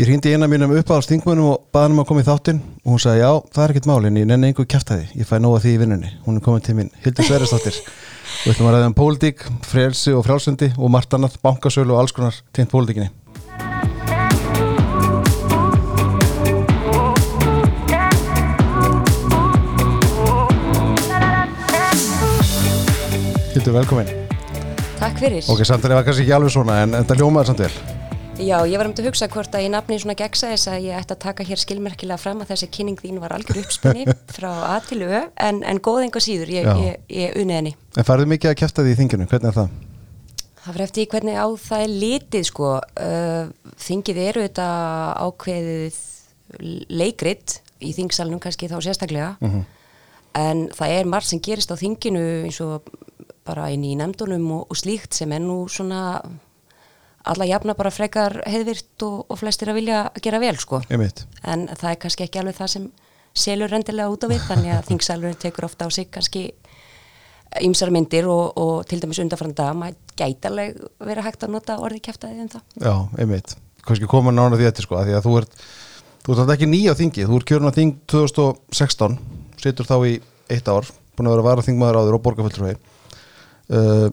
Ég hrýndi eina mínum uppáhalds þingmönum og baði hann að koma í þáttinn og hún sagði já, það er ekkert málinn, ég nenni einhver kæftæði, ég fæ nóga því í vinnunni. Hún er komin til mín, Hildur Sverresdóttir. Við ætlum að ræða um pólitík, frelsi og frjálsundi og margt annað, bankasölu og alls konar tengt pólitíkinni. Hildur, velkomin. Takk fyrir. Ok, samtalið var kannski ekki alveg svona en, en það ljómaður samt vel. Já, ég var um til að hugsa hvort að í nafni svona gegsa þess að ég ætti að taka hér skilmerkilega fram að þessi kynning þín var algjör uppspunni frá A til Ö en, en góð enga síður, ég, ég, ég unni henni. En farðu mikið að kæfta því í þinginu, hvernig er það? Það fyrir eftir hvernig á það er litið sko. Uh, þingið eru þetta ákveðið leikrit í þingsalunum kannski þá sérstaklega en það er margt sem gerist á þinginu eins og bara inn í nefndunum og, og slíkt sem er nú svona alla jafna bara frekar heiðvirt og, og flestir að vilja gera vel sko Ég mitt. en það er kannski ekki alveg það sem selur rendilega út á við þannig að þingsalurinn tekur ofta á sig kannski ýmsar myndir og, og til dæmis undanfranda maður gæti alveg verið hægt að nota orði kæftæði um það Já, einmitt. Kannski koma nána því eftir sko, af því að þú ert, þú ert alltaf ekki nýja á þingi, þú ert kjörun á þing 2016, situr þá í eitt ár, búin að vera vara þingmaður áður og borgarfulltrúi. Uh,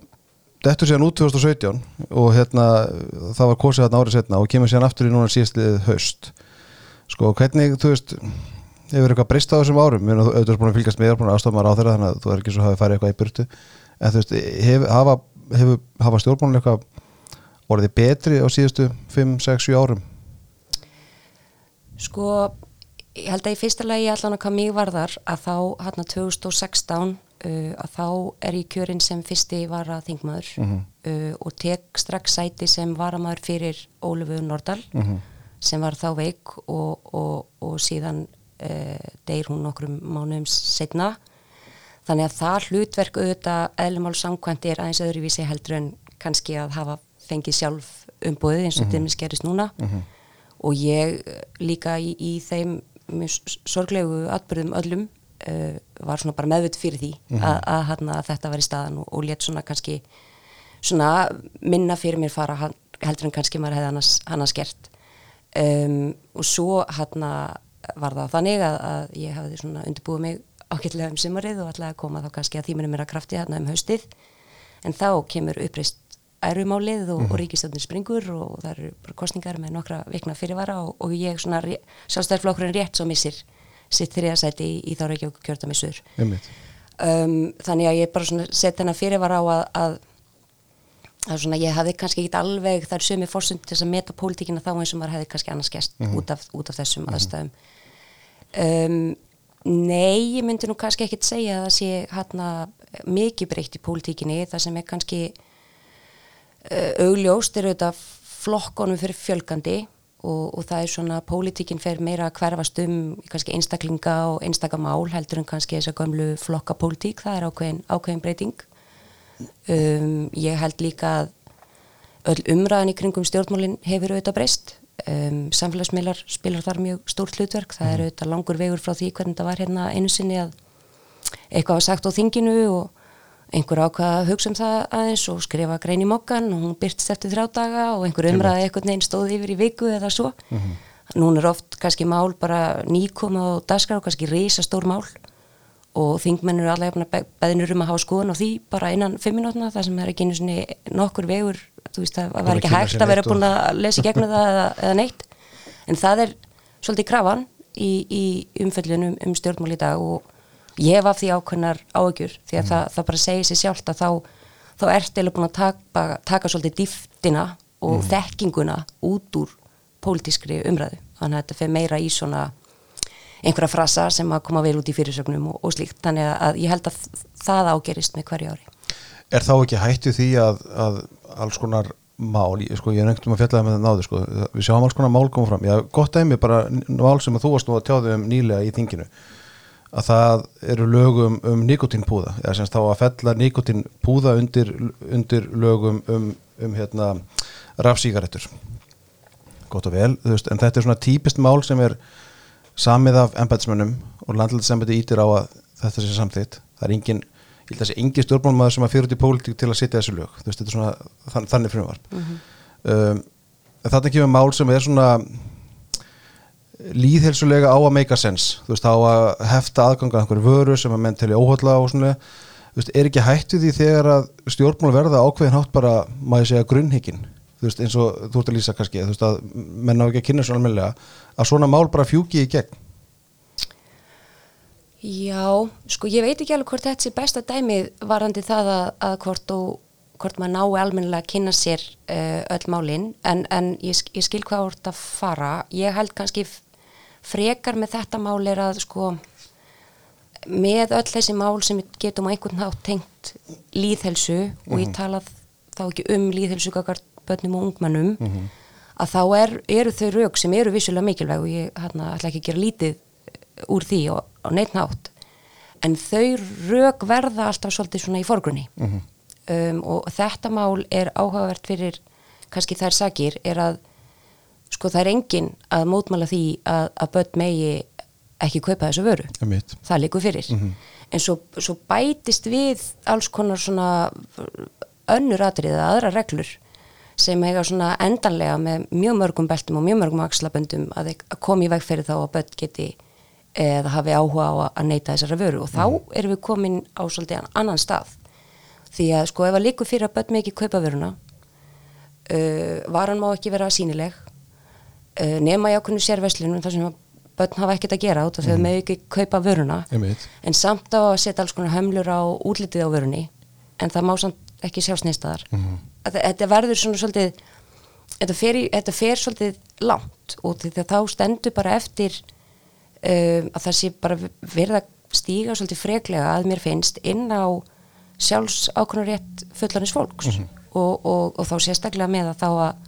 Dettur síðan út 2017 og hérna, það var kosið þarna árið setna og kemur síðan aftur í núna síðastlið haust. Sko, hvernig, þú veist, hefur eitthvað breyst á þessum árum? Mér auðvitað er búin að fylgjast með, er búin að aðstofna á þeirra, þannig að þú er ekki svo hafið farið eitthvað í burtu. En þú veist, hef, hafa, hefur, hafa stjórnmálun eitthvað orðið betri á síðustu 5, 6, 7 árum? Sko, ég held að í fyrsta lagi allan að hvað mig varðar að þá hérna 2016 uh, að þá er ég kjörinn sem fyrsti vara þingmaður uh, og tek strax sæti sem varamaður fyrir Ólifu Nordal sem var þá veik og, og, og síðan uh, deyr hún nokkrum mánuðum setna þannig að það hlutverk auðvitað eðlumál samkvæmt er aðeins öðruvísi heldur en kannski að hafa fengið sjálf umbúðið eins og mm -hmm. gerist núna. Og ég eh, líka í, í þeim sorglegu atbyrðum öllum uh, var svona bara meðvitt fyrir því að, að, að, að þetta var í staðan og, og létt svona kannski svona minna fyrir mér fara heldur en kannski maður hefði annars, annars gert. Um, og svo hann var það þannig að, að ég hafði svona undirbúið mig ágætlega um sumarið og ætlaði að koma þá kannski að tíminu mér að krafti hann um haustið. En þá kemur uppreist ærumálið og, og ríkistjóðin springur og það eru bara kostningar með nokkra vikna fyrirvara og, og ég svona sjálfstæðarflokkurinn rétt svo missir sitt þriðasæti í, í þá Reykjavík kjördamissur Einmitt. um, þannig að ég bara svona set hennar fyrirvara á að, að að svona ég hafði kannski ekki alveg þar sömu fórsund til að meta pólitíkina þá eins og maður hefði kannski annars gæst út, af, út af þessum aðstæðum. Um, Nei, ég myndi nú kannski ekkit segja að það sé hérna mikið breytt í pólitíkinni. Það sem er kannski uh, augljóst er auðvitað flokkonum fyrir fjölgandi og, og það er svona pólitíkin fer meira að hverfast um kannski einstaklinga og einstakamál heldur en kannski þess að gömlu flokka pólitík, það er ákveðin, ákveðin breyting. Um, ég held líka að öll umræðan í kringum stjórnmálin hefur auðvitað breyst. Um, samfélagsmiðlar spilar þar mjög stórt hlutverk. Það er auðvitað langur vegur frá því hvernig það var hérna einu sinni að eitthvað var sagt á þinginu og einhver ákvað að hugsa um það aðeins og skrifa grein í mokkan og hún byrtst eftir þrjá daga og einhver umræði eitthvað neginn stóð yfir í viku eða svo. Núna er oft kannski mál bara nýkoma og daskar og kannski risa stór mál og þingmenn eru allega beðinur um að hafa skoðun og því bara innan fimm minútna það sem er ekki nokkur vegur þú veist það var ekki hægt að vera búin að lesa gegnum það eða, eða neitt. En það er svolítið krafan í, í umföllunum um stjórnmál í dag og ég hef af því ákveðnar áökjur því að það, það bara segir sér sjálft að þá, þá ert eða búin að taka, taka svolítið dýftina og þekkinguna út úr pólitískri umræðu. Þannig að þetta fer meira í svona einhverja frasa sem að koma vel út í fyrirsögnum og, og slíkt, þannig að ég held að það ágerist með hverju ári. Er þá ekki hættu því að, að alls konar mál, sko, ég er veginn að fjalla með það náðu, sko, við sjáum alls konar mál koma fram, já, gott dæmi bara mál sem að þú varst nú að tjáði um nýlega í þinginu, að það eru lögum um nikotínpúða, eða semst þá að fella nikotínpúða undir, undir lögum um, um hérna, rafsígarettur. Gott og vel, þú veist, en þetta er svona típist mál sem er samið af embætismönnum og landlæðisembæti ítir á að þetta sé samþitt. Það er engin, ég held að þessi engin stjórnmálmaður sem að fyrir út í pólitík til að setja þessu lög. Þú veist, þetta er svona þann, þannig frumvarp. um, en þetta kemur mál sem er svona líðhelsulega á að make a sense. Þú veist, á að hefta aðganga einhverju vöru sem að menn telja óhaldla og svona. Þú veist, er ekki hættu því þegar að stjórnmál verða ákveðin hátt bara maður segja grunnhyggin, þú veist, eins og þú ert að lýsa kannski, þú veist, að menn á ekki að kynna svo almennilega, að svona mál bara fjúki í gegn? Já, sko ég veit ekki alveg hvort þetta sé besta dæmið varandi það að, að hvort, og, hvort maður nái almennilega að kynna sér uh, öll málinn en, en ég, ég skil hvað voru að fara. Ég held kannski frekar með þetta mál er að sko með öll þessi mál sem getum á einhvern nátt tengt líðhelsu mm -hmm. og ég talað þá ekki um líðhelsu kakart börnum og ungmannum mm -hmm. að þá er, eru þau rauk sem eru vissulega mikilvæg og ég hérna, ætla ekki að gera lítið úr því og á neitt nátt en þau rauk verða alltaf svolítið svona í forgrunni mm -hmm. um, og þetta mál er áhugavert fyrir kannski þær sakir er að sko það er engin að mótmála því að, að börn megi ekki kaupa þessu vöru Emitt. það likur fyrir mm -hmm. en svo, svo bætist við alls konar svona önnur atriða, aðra reglur sem eiga svona endanlega með mjög mörgum beltum og mjög mörgum axlaböndum að, að koma í veg fyrir þá að börn geti eða hafi áhuga á að neyta þessara vöru og þá mm -hmm. erum við komin á svolítið annan stað því að sko ef að likur fyrir að börn með ekki kaupa vöruna uh, varan má ekki vera sínileg nema í ákveðinu sérveslinu þar sem börn hafa ekkert að gera út og þau mm. með ekki kaupa vöruna en samt á að setja alls konar hömlur á útlitið á vörunni en það má samt ekki sjá snýstaðar mm. þetta verður svona svolítið þetta fer, í, þetta fer svolítið langt og því að þá stendur bara eftir um, að það sé bara verða stíga svolítið freglega að mér finnst inn á sjálfs ákonarétt fullanins fólks mm -hmm. og, og, og þá sérstaklega með að þá að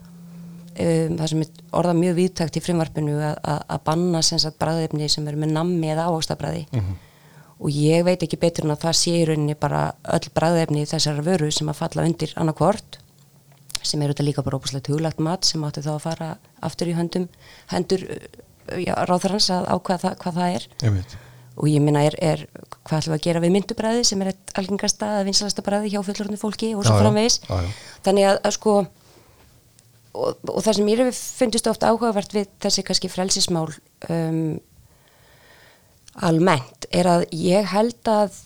um, það sem er orða mjög viðtækt í frimvarpinu að banna bræðefni sem eru með nammi eða áhagstafræði mm -hmm. og ég veit ekki betur en að það sé í rauninni bara öll bræðefni þessara vöru sem að falla undir annarkvort sem eru þetta líka bara óbúslega tuglagt mat sem átti þá að fara aftur í höndum hendur ráðarhans að ákvaða hvað það er. Ég og ég minna er, er hvað ætlum að gera við myndubræði sem er algengasta að vinsalasta bræði hjá fullorðinu fólki og svo framvegis? Þannig að, að sko og, og það sem hefur fundist ofta áhugavert við þessi kannski frelsismál um, almennt er að ég held að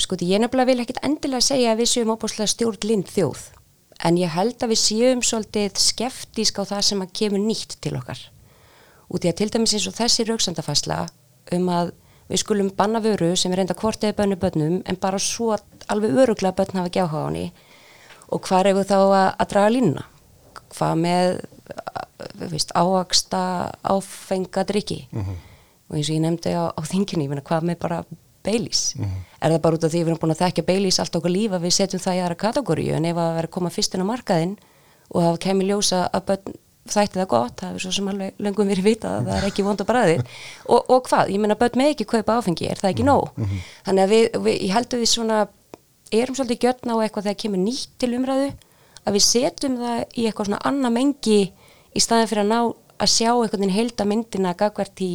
sko því ég nefnilega vil ekkit endilega segja að við séum óbúslega stjórn lind þjóð en ég held að við séum svolítið skeftísk á það sem að kemur nýtt til okkar. Út í að til dæmis eins og þessi rauksandafasla um að við skulum banna vöru sem er enda kvortið bönnu bönnum en bara svo alveg öruglega bönn hafa gjáha á henni og hvað er við þá að, að draga línuna hvað með veist, ávaksta áfengadriki mm -hmm. og eins og ég nefndi á, á þinginni, hvað með bara Baileys, mm -hmm. er það bara út af því við erum búin að þekka Baileys allt okkur lífa við setjum það í aðra kategóriu en ef að vera að koma fyrstin á markaðinn og það kemur ljósa að börn þætti það gott, það er svo sem alveg löngum verið vitað að það er ekki vond að bræði og, og hvað, ég menna börn með ekki kaupa áfengi er það ekki nóg, mm -hmm. þannig að við, við ég heldur við svona, erum svolítið gjörna á eitthvað þegar kemur nýtt til umræðu að við setjum það í eitthvað svona annar mengi í staðin fyrir að ná að sjá einhvern veginn heldamindina gagvert í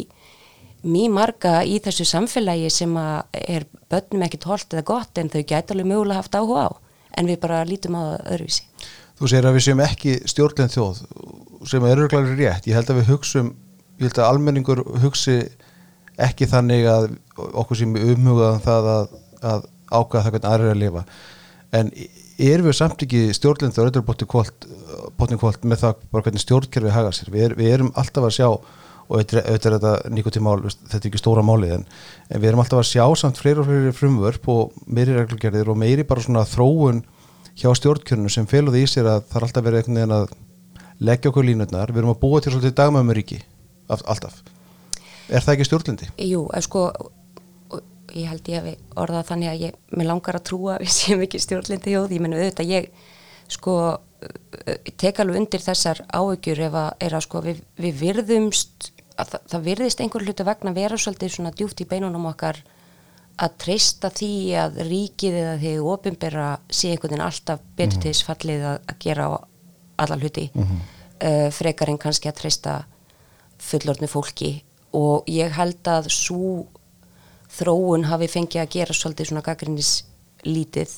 mjög marga í þessu samfélagi sem að er börnum ekkert holdt eða gott en þau gæti alveg mögulega haft áhuga á en við bara lítum á það öðruvísi. Þú segir að við séum ekki stjórnlegin þjóð sem er öruglega rétt. Ég held að við hugsum, ég held að almenningur hugsi ekki þannig að okkur sem umhugaðan um það að, að ákvæða það hvernig aðra er að lifa en erum við samt ekki stjórnlind og öllur kvöld með það bara hvernig stjórnkerfi hagar sér, við, er, við erum alltaf að sjá og auðvitað er þetta nýkotímál þetta er ekki stóra málið en, en við erum alltaf að sjá samt fleiri og fleiri frumvörp og meiri reglugerðir og meiri bara svona þróun hjá stjórnkjörnum sem féluði í sér að það er alltaf verið einhvern veginn að leggja okkur línutnar, við erum að búa til svolítið dagmæmuríki, alltaf. Er það ekki stjórnlindi? Jú, sko ég held ég að orða þannig að ég, mér langar að trúa við séum ekki stjórnlindi hjóð, ég menn auðvitað ég sko tek alveg undir þessar áökjur ef að, að sko, við, við virðumst að það, það virðist einhver hlutu vegna vera svolítið svona djúft í beinunum okkar að treysta því að ríkið eða því ofinbera sé einhvern veginn alltaf betur til þess fallið að, að gera alla hluti. Mm -hmm. uh, frekar en kannski að treysta fullorðnu fólki. Og ég held að svo þróun hafi fengið að gera svolítið svona gaggrinnis lítið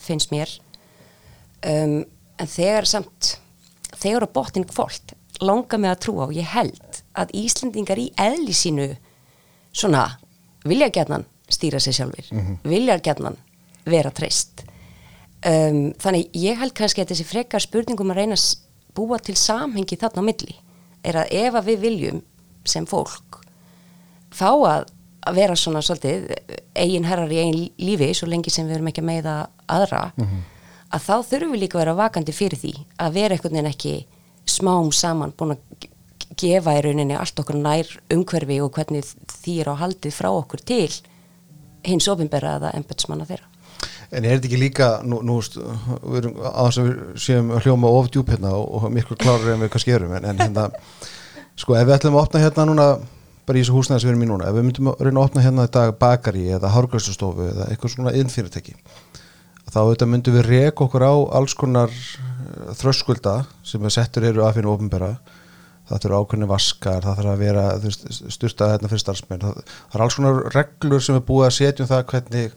finnst mér. Um, en þegar samt þegar á botnin kvólt langa mig að trúa og ég held að Íslendingar í eðli sínu svona vilja gætnan stýra sig sjálfur, vilja gætnan vera treyst. Um, þannig ég held kannski að þessi frekar spurningum að reyna að búa til samhengi þarna á milli er að ef að við viljum sem fólk fá að, að vera svona svolítið eigin herrar í eigin lífi svo lengi sem við erum ekki að meiða aðra að þá þurfum við líka að vera vakandi fyrir því að vera einhvern veginn ekki smám saman búin að ge- gefa í rauninni allt okkur nær umhverfi og hvernig er á haldið frá okkur til hins ofinbera eða embetsmanna þeirra. En er þetta ekki líka, nú, nú við erum þess að við séum hljóma of djúp hérna og, og miklu klárar en við kannski erum, en, en hérna, sko, ef við ætlum að opna hérna núna, bara í þessu húsnæði sem við erum í núna, ef við myndum að reyna að opna hérna í dag bakari eða hárgræslustofu eða eitthvað svona innfyrirtæki, þá auðvitað myndum við reka okkur á alls konar eh, þröskulda sem er settur eru af hérna ofinbera, það þurfa ákveðni vaskar, það þarf að vera styrta hérna fyrir starfsmenn, það, það er alls konar reglur sem er búið að setja um það hvernig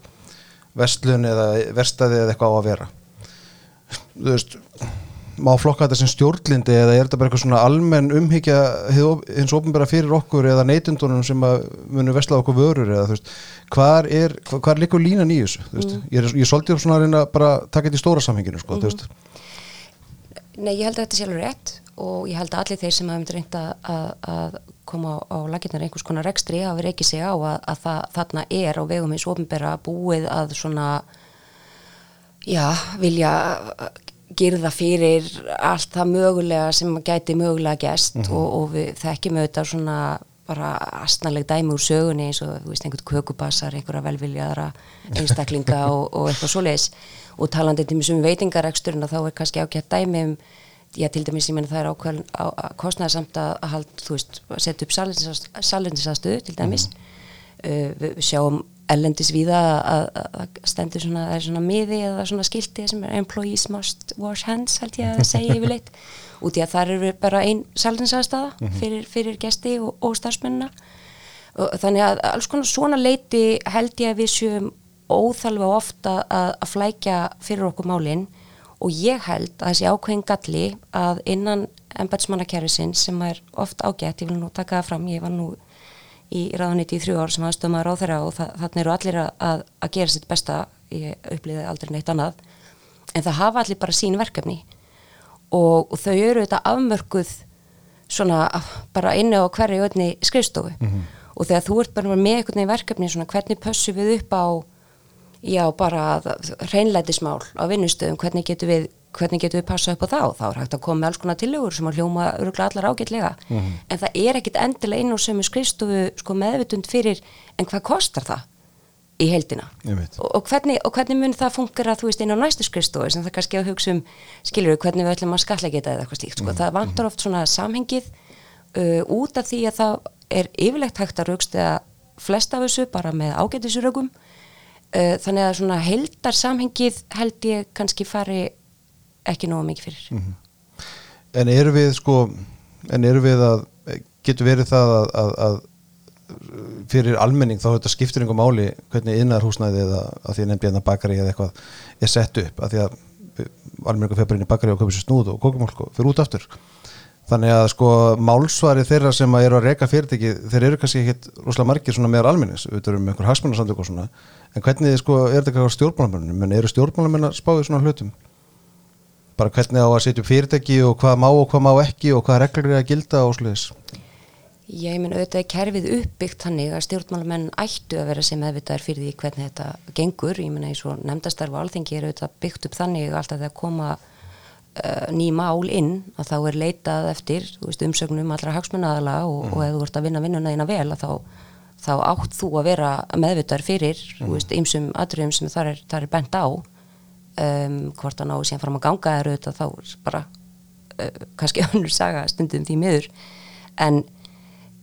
vestlun eða verstaði eða eitthvað á að vera. Þú veist má flokka þetta sem stjórnlindi eða er þetta bara eitthvað svona almenn umhyggja hins ofnbæra fyrir okkur eða neytundunum sem að munu vesla okkur vörur eða þú veist, hvar er hvar, hvar liggur línan í þessu, þú veist? Ég er, ég er svolítið svona að reyna að bara taka þetta í stóra samhenginu sko, þú veist, Nei, ég held að þetta sé alveg rétt og ég held að allir þeir sem hafum reynda að, að koma á, á laginnar einhvers konar rekstri hafi reykið sig á að, að það, þarna er á vegum hins ofinbera búið að svona já, vilja girða fyrir allt það mögulega sem gæti mögulega gæst og, og við þekkjum auðvitað svona bara astnaleg dæmi úr sögunni eins og þú veist einhvern kökubassar, einhverja velviljaðara einstaklinga og, og eitthvað svoleiðis. Og talandi til mjög sem veitingareksturinn þá er kannski ágætt dæmi um já til dæmis ég menna það er ákveðin á, á, kostnæðarsamt að, að hald, þú veist, að setja upp salindinsastöðu til dæmis. Uh, við, við sjáum ellendis víða að, stendur svona, það er svona miði eða svona skilti sem er employees must wash hands held ég að segja yfirleitt. Út í að það eru bara ein salindinsastöða fyrir, fyrir gesti og, og starfsmennina. Og þannig að alls konar svona leiti held ég að við séum óþalva ofta að, að flækja fyrir okkur málinn og ég held að þessi ákveðin galli að innan embætsmannakerfisinn sem er oft ágætt, ég vil nú taka það fram, ég var nú í ráðuniti í þrjú ár sem aðstöðum að ráðherra og það, þannig eru allir að, að, gera sitt besta, ég upplýði aldrei neitt annað, en það hafa allir bara sín verkefni. Og, og þau eru þetta afmörkuð svona bara inni á hverju öðni skrifstofu. Og þegar þú ert bara með einhvern veginn verkefni svona hvernig pössum við upp á já bara hreinlætismál á vinnustöðum, hvernig getum við hvernig getum við passað upp á þá, þá er hægt að koma með alls konar tillögur sem að hljóma öruglega allar ágætlega. En það er ekkit endilega inn á sömu skrifstofu sko meðvitund fyrir en hvað kostar það í heldina og, og, hvernig, og hvernig mun það fungera þú veist inn á næstu skrifstofu sem það kannski að hugsa um skilur við hvernig við ætlum að skalla geta eða eitthvað slíkt sko. það vantar oft svona samhengið uh, út af því að það er yfirlegt hægt að raukst eða flest af þessu bara með ágætisurögum uh, þannig að svona heldar samhengið held ég kannski fari ekki nógu mikið fyrir. En eru við sko en eru við að, getur verið það að, að, að fyrir almenning þá þetta skiptir einhver máli hvernig innarhúsnæði eða að því að nefndi hérna bakari eða eitthvað er sett upp að því að almenningur fyrir bara inn í bakari og köpur sér snúð og kókumálk og fyrir út aftur þannig að sko málsvari þeirra sem að eru að reka fyrirtæki þeir eru kannski ekkit rosalega margir svona meðar almennings við erum einhver hagsmunarsamtök og svona. En hvernig sko er þetta eitthvað stjórnmálamennum en eru stjórnmálamenn að spáði svona hlutum? Bara hvernig á að setja upp fyrirtæki og hvað má og hvað má ekki og hvað reglur er að gilda og sluðis ég menn auðvitað er kerfið uppbyggt þannig að stjórnmálamenn ættu að vera sem meðvitaðar fyrir því hvernig þetta gengur. Ég menna eins uh, ný mál inn að þá er leitað eftir veist, umsögnum allra hagsmunnaðala og, og ef þú ert að vinna vinnuna þína vel þá, þá átt þú að vera meðvitaðar fyrir mm. ymsum atriðum sem þar er, þar er bent á. Um, hvort að ná síðan fram að ganga er auðvitað þá er bara uh, kannski önnur saga stundum því miður. En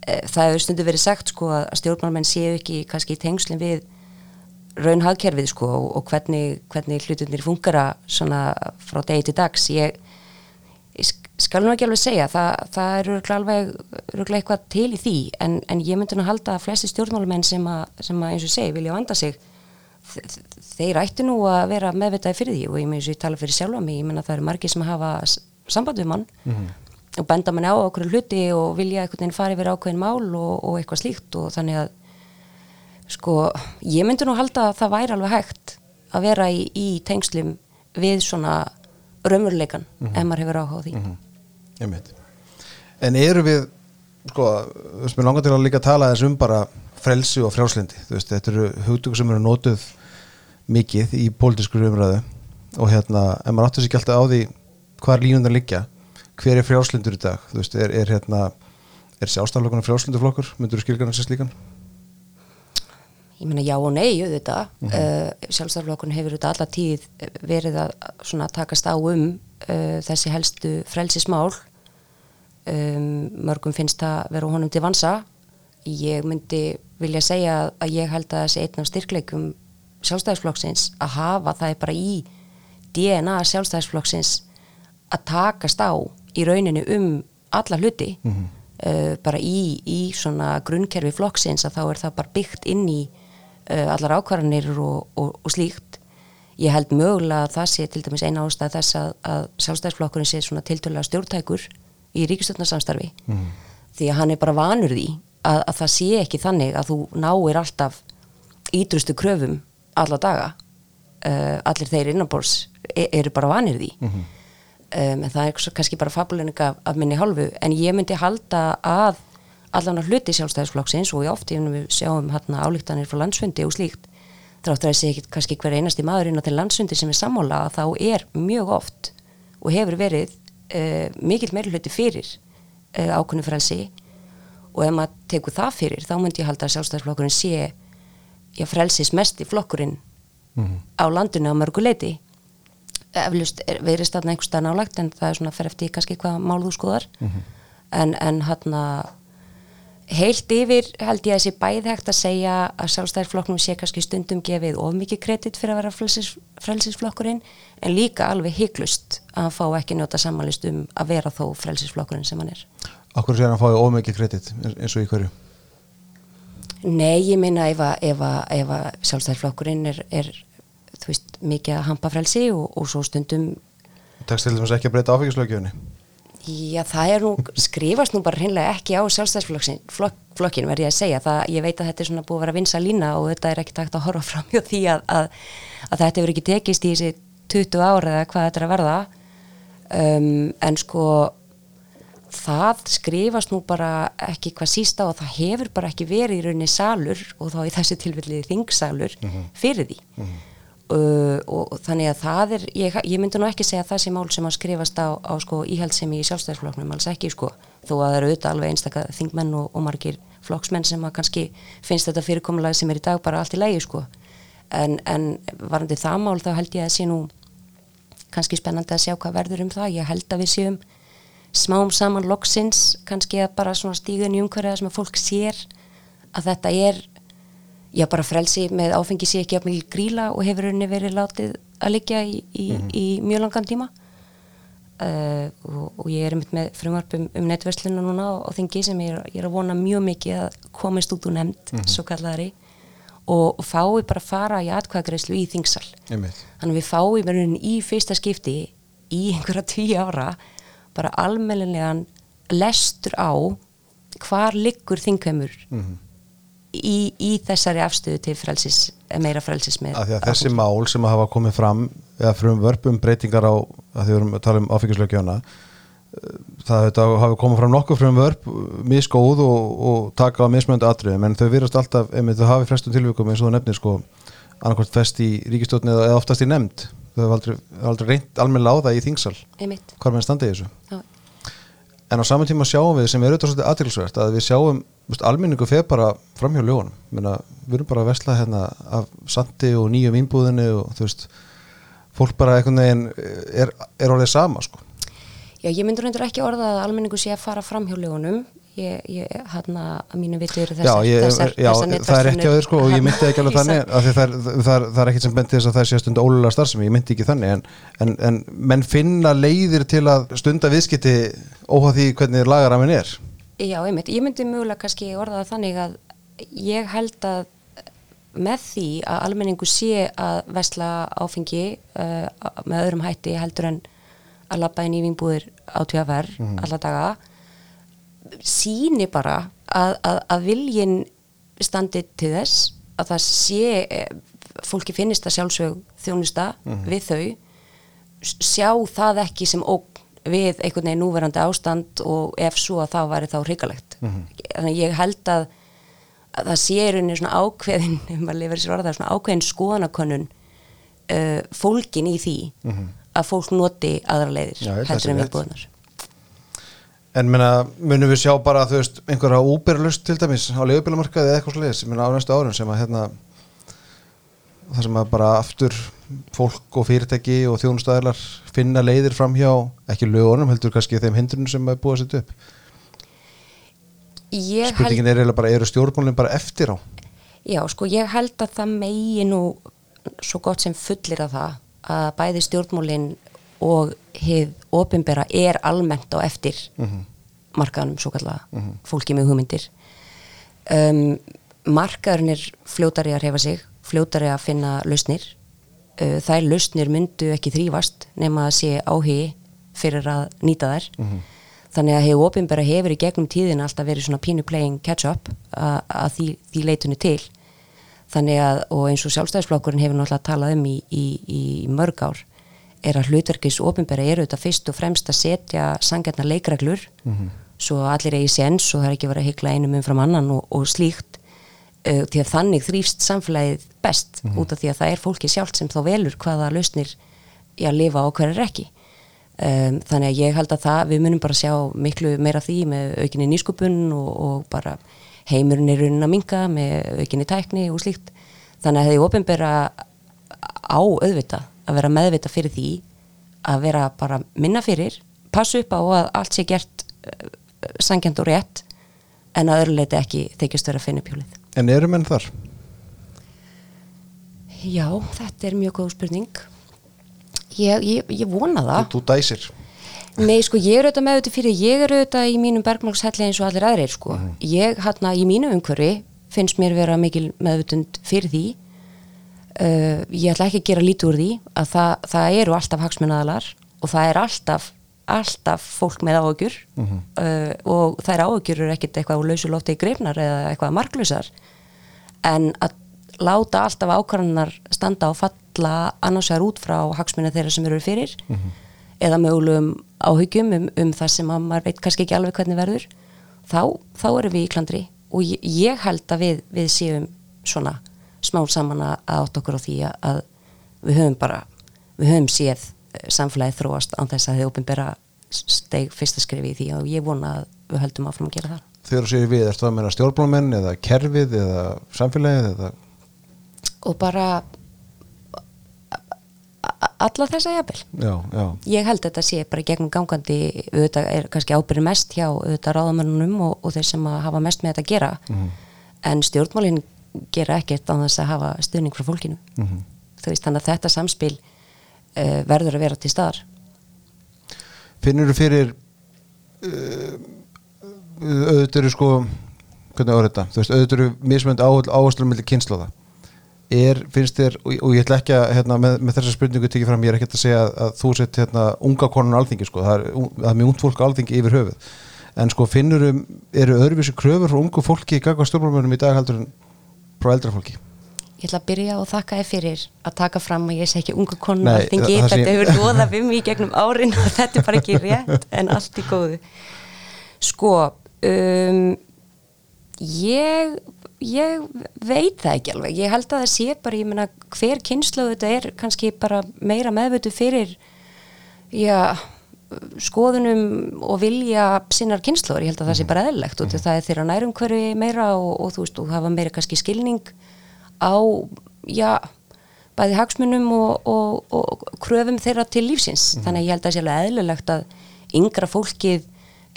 e, það hefur stundu verið sagt sko að stjórnmálmenn séu ekki kannski í tengslinn við raunhagkerfið sko og, og hvernig, hvernig hlutunir fungara svona frá degi til dags. Ég, ég sk- skal nú ekki alveg segja það, það er örugglega alveg örugglega eitthvað til í því en, en ég myndi nú halda að flesti stjórnmálmenn sem að, sem að eins og segi vilja vanda sig þeir ættu nú að vera meðvitaði fyrir því. Og ég þess að ég tala fyrir sjálfa mig, ég menna það eru margir sem hafa samband við mann og benda manni á okkur hluti og vilja veginn fara yfir ákveðin mál og, og eitthvað slíkt. Og þannig að sko, ég myndi nú halda að það væri alveg hægt að vera í, í tengslum við svona raumurleikan mm -hmm. ef maður hefur áhuga á því mm -hmm. En eru við sko, þú veist, mér langar til að líka tala þess um bara frelsi og frjálslindi þú veist, þetta eru hugtöku sem eru nótuð mikið í pólitískur umræðu og hérna, ef maður áttur sér ekki alltaf á því hvað er línundar liggja hver er frjálslindur í dag, þú veist, er, er hérna er sjálfstaflokkurinn frjálslinduflokkur, myndur þú skilgjana sér slíkan? Ég meina já og nei auðvitað mm -hmm. uh, sjálfstæðarflokkun hefur auðvitað alla tíð verið að svona, takast á um uh, þessi helstu frelsismál um, mörgum finnst það vera honum til vansa ég myndi vilja segja að ég held að þessi einn af styrkleikum sjálfstæðisflokksins að hafa það er bara í DNA sjálfstæðisflokksins að takast á í rauninu um alla hluti mm -hmm. uh, bara í, í svona grunnkerfi flokksins að þá er það bara byggt inn í allar ákvarðanir og, og, og slíkt. Ég held mögulega að það sé til dæmis eina ástæð þess að, að sjálfstæðsflokkurinn sé svona tiltölulega stjórntækur í ríkistjórnarsamstarfi mm. því að hann er bara vanur því að, að það sé ekki þannig að þú náir alltaf ídrustu kröfum alla daga. Uh, allir þeir innanbors e eru bara vanir því. Mm -hmm. um, en það er kannski bara fabuleininga af minni hálfu. En ég myndi halda að allan að hluti sjálfstæðisflokksins og í oft við sjáum hérna álíktanir frá landsfundi og slíkt þráttur að segja ekki kannski hver einasti maður inn á til landsfundi sem er sammála að þá er mjög oft og hefur verið uh, mikill meiri hluti fyrir uh, ákunni frelsi og ef maður tekur það fyrir þá myndi ég halda að sjálfstæðisflokkurinn sé já, frelsis mest í flokkurinn mm -hmm. á landinu á mörgu leiti eflust verið stanna einhver stað nálagt en það er svona fyrir eftir kannski hvað mál þú skoðar mm -hmm. en, en hann að heilt yfir held ég að þessi bæð hægt að segja að sjálfstæðarflokknum sé kannski stundum gefið of mikið kredit fyrir að vera frelsis, frelsisflokkurinn en líka alveg hygglust að hann fá ekki njóta samanlist um að vera þó frelsisflokkurinn sem hann er Akkur sé hann að fá of mikið kredit eins og í hverju? Nei, ég minna ef að, sjálfstæðarflokkurinn er, er veist, mikið að hampa frelsi og, og svo stundum Takk til þess að ekki að breyta áfengislögjöfni Já, það er nú, skrifast nú bara hreinlega ekki á sjálfstæðsflokkin verði ég að segja, það, ég veit að þetta er svona búið að vera vinsa lína og þetta er ekki takt að horfa fram hjá því að, að, að þetta hefur ekki tekist í þessi 20 ára eða hvað þetta er að verða um, en sko það skrifast nú bara ekki hvað sísta og það hefur bara ekki verið í rauninni salur og þá í þessu tilfellið þingsalur -hmm. fyrir því mm -hmm. Uh, og, þannig að það er ég, ég myndi nú ekki segja að það sé mál sem að skrifast á, á sko, íhaldsemi í sjálfstæðisflokknum alls ekki sko, þó að það eru auðvitað alveg einstakka þingmenn og, og margir flokksmenn sem að kannski finnst þetta fyrirkomulega sem er í dag bara allt í lægi sko. En, en varandi það mál þá held ég að sé nú kannski spennandi að sjá hvað verður um það. Ég held að við séum smám saman loksins kannski að bara svona stígun í umhverja sem að fólk sér að þetta er já bara frelsi með áfengi sé ekki að mikil gríla og hefur henni verið látið að liggja í, í, mm -hmm. í mjög langan tíma uh, og, og ég er með frumvarpum um netverslinu núna á, á þingi sem ég er, ég er að vona mjög mikið að komist út úr nefnd mm -hmm. svo kallari og, og fái bara að fara í atkvæðagreyslu í þingsal þannig við fái verðin í fyrsta skipti í einhverja tíu ára bara almennilegan lestur á hvar liggur þingveimur mm -hmm í, í þessari afstöðu til frelsis, meira frelsis með þessi mál sem hafa komið fram eða frum vörpum breytingar á að því við erum að tala um áfengislaugjöna eh, það hafi komið fram nokkuð frum vörp miskóð og, og taka á mismöndu atriðum en þau virðast alltaf, ef þau hafi frestum tilvíkum eins og þú nefnir sko annarkvæmt fest í ríkistjóðni eða oftast í nefnd. Þau hafa aldrei, aldrei reynd almenna á það í þingsal. Hvað með standið þessu? Já. En á saman tíma sjáum við sem er auðvitað svolítið aðtilsvert að við sjáum alminningu feð bara fram hjá lögunum. Menna, við erum bara að vesla hérna af sandi og nýjum innbúðinu og þú veist fólk bara einhvern veginn er, er orðið sama sko. Já, ég myndur reyndur ekki orða að almenningu sé að fara fram hjá lögunum ég, ég hérna að mínu vitur þessar, já, ég, þessar, já, þessar það er ekki á þér sko og ég myndi ekki alveg þannig að það er, það það er ekkit sem bent þess að það sé stund ólulega starfsemi, ég myndi ekki þannig en, en, en menn finna leiðir til að stunda viðskiti óhá því hvernig lagarafin er Já, einmitt. Ég myndi mögulega kannski orðaða þannig að ég held að með því að almenningu sé að vesla áfengi uh, með öðrum hætti heldur en að labba inn í vinnbúðir á tjóðafer Mhm. alla daga síni bara að, að, að viljin standi til þess að það sé fólki finnist að sjálfsög þjónusta Mhm. við þau sjá það ekki sem ógn við einhvern veginn núverandi ástand og ef svo að það væri þá hrikalegt þannig að ég held að, að það sé rauninni svona ákveðin ef maður lifir sér orða svona ákveðin skoðanakönnun uh, fólkin í því að fólk noti aðra leiðir Já, það heldur en rétt. viðbúðunar En menna, munum við sjá bara þú veist, einhverja úberlust til dæmis á leigubílamarkaði eða eitthvað sliðis, menna á næstu árum sem að hérna það sem að bara aftur fólk og fyrirtæki og þjónustæðilar finna leiðir fram hjá ekki lögunum, heldur kannski þeim hindrunum sem er búið að setja upp. ég held, Spurningin er eiginlega bara, eru stjórnmálinn bara eftir á? já sko ég held að það megi nú svo gott sem fullir að það að bæði stjórnmólin og hið opimbera er almennt á eftir markaðanum svo kallega fólki með hugmyndir. Um, markaðurinn er fljótari að reyfa sig fljótari að finna lausnir. Uh, þær lausnir myndu ekki þrýfast nema að sé áhugi fyrir að nýta þær. Þannig að hefur ofinbæra hefur í gegnum tíðina alltaf verið svona pínu playing catch up að, að því, því leitunni til. Þannig að og eins og sjálfstæðisflokkurinn hefur náttúrulega talað um í, í, í mörg ár er að hlutverkis ofinbæra eru þetta fyrst og fremst að setja sangjarnar leikreglur svo að allir eigi séns og það er ekki verið að hykla einum umfram annan og, og slíkt. Uh, því að þannig þrýfst samfélagið best út af því að það er fólki sjálft sem þá velur hvaða lausnir í að lifa og hver er ekki. Um, þannig að ég held að það við munum bara sjá miklu meira því með aukinni nýskupun og, og bara heimurinn er raunin að minga með aukinni tækni og slíkt. Þannig að þið ofinbera á auðvita að vera meðvita fyrir því að vera bara minna fyrir passa upp á að allt sé gert uh, sangjand og rétt en að öðru leiti ekki þykjast vera að finna pjólið En eru menn þar? Já, þetta er mjög góð spurning ég, ég, ég vona það Þú dæsir. Nei, sko, ég er auðvitað með auðvitað fyrir, ég er auðvitað í mínum bergmálshelli eins og allir aðrir, sko. Ég, hérna, í mínu umhverfi finnst mér vera mikil meðvutund fyrir því. Uh, ég ætla ekki að gera lítið úr því að það, það eru alltaf hagsmunnaðalar og það er alltaf, alltaf fólk með áhugjur uh, og þær áhugjur eru ekkit eitthvað úr lausulófti í greifnar eða eitthvað marklausar. En að láta alltaf ákvarðanar standa og falla annars vegar út frá hagsmunna þeirra sem eru fyrir eða mögulegum áhyggjum um, um það sem að maður veit kannski ekki alveg hvernig verður þá, þá erum við í klandri og ég, ég held að við, við séum svona smá saman að átt okkur á því að, að við höfum bara við höfum séð eh, samfélagið þróast án þess að þið opinbera steg fyrsta skrifi í því og ég vona að við höldum áfram að gera það. Þegar þú séu við, ertu að meina stjórnmálmenn eða kerfið eða samfélagið eða? Og bara alla þessa jafnvel. Já, já, ég held að þetta sé bara gegnum gangandi auðvitað er kannski ábyrði mest hjá auðvitað ráðamönnunum og, og þeir sem að hafa mest með þetta að gera. En stjórnmálin gera ekkert á þess að hafa stuðning frá fólkinu. Þú veist þannig að þetta samspil uh, verður að vera til staðar. Finnur þú fyrir uh, auðvitað eru sko hvernig áður þetta, þú veist, auðvitað eru mismönd áherslu með kynnslóða er, finnst þér, og, og ég ætla ekki að hérna, með, með þessa spurningu tekið fram, ég er ekki að segja að, að þú sett hérna, unga konun alþingi sko, það er, það er mjög ungt fólk alþingi yfir höfuð. En sko finnur eru öðruvísi kröfur frá ungu fólki í gagva stjórnmálmörnum í dag heldur en frá eldra fólki. Ég ætla að byrja og þakka þér fyrir að taka fram að ég sé ekki unga konu Nei, alþingi, það- það þetta hefur loðað við mig í gegnum árin og þetta er bara ekki rétt en allt í góðu. Sko, um, ég, ég veit það ekki alveg, ég held að það sé bara, ég meina hver kynslu þetta er kannski bara meira meðvötu fyrir, já, skoðunum og vilja sinnar kynsluður, ég held að það sé bara eðlilegt og það er þeirra nærum hverju meira og, og þú veist, og hafa meira kannski skilning á, já, bæði hagsmunum og, og, og kröfum þeirra til lífsins. Þannig að ég held að það sé alveg eðlilegt að yngra fólkið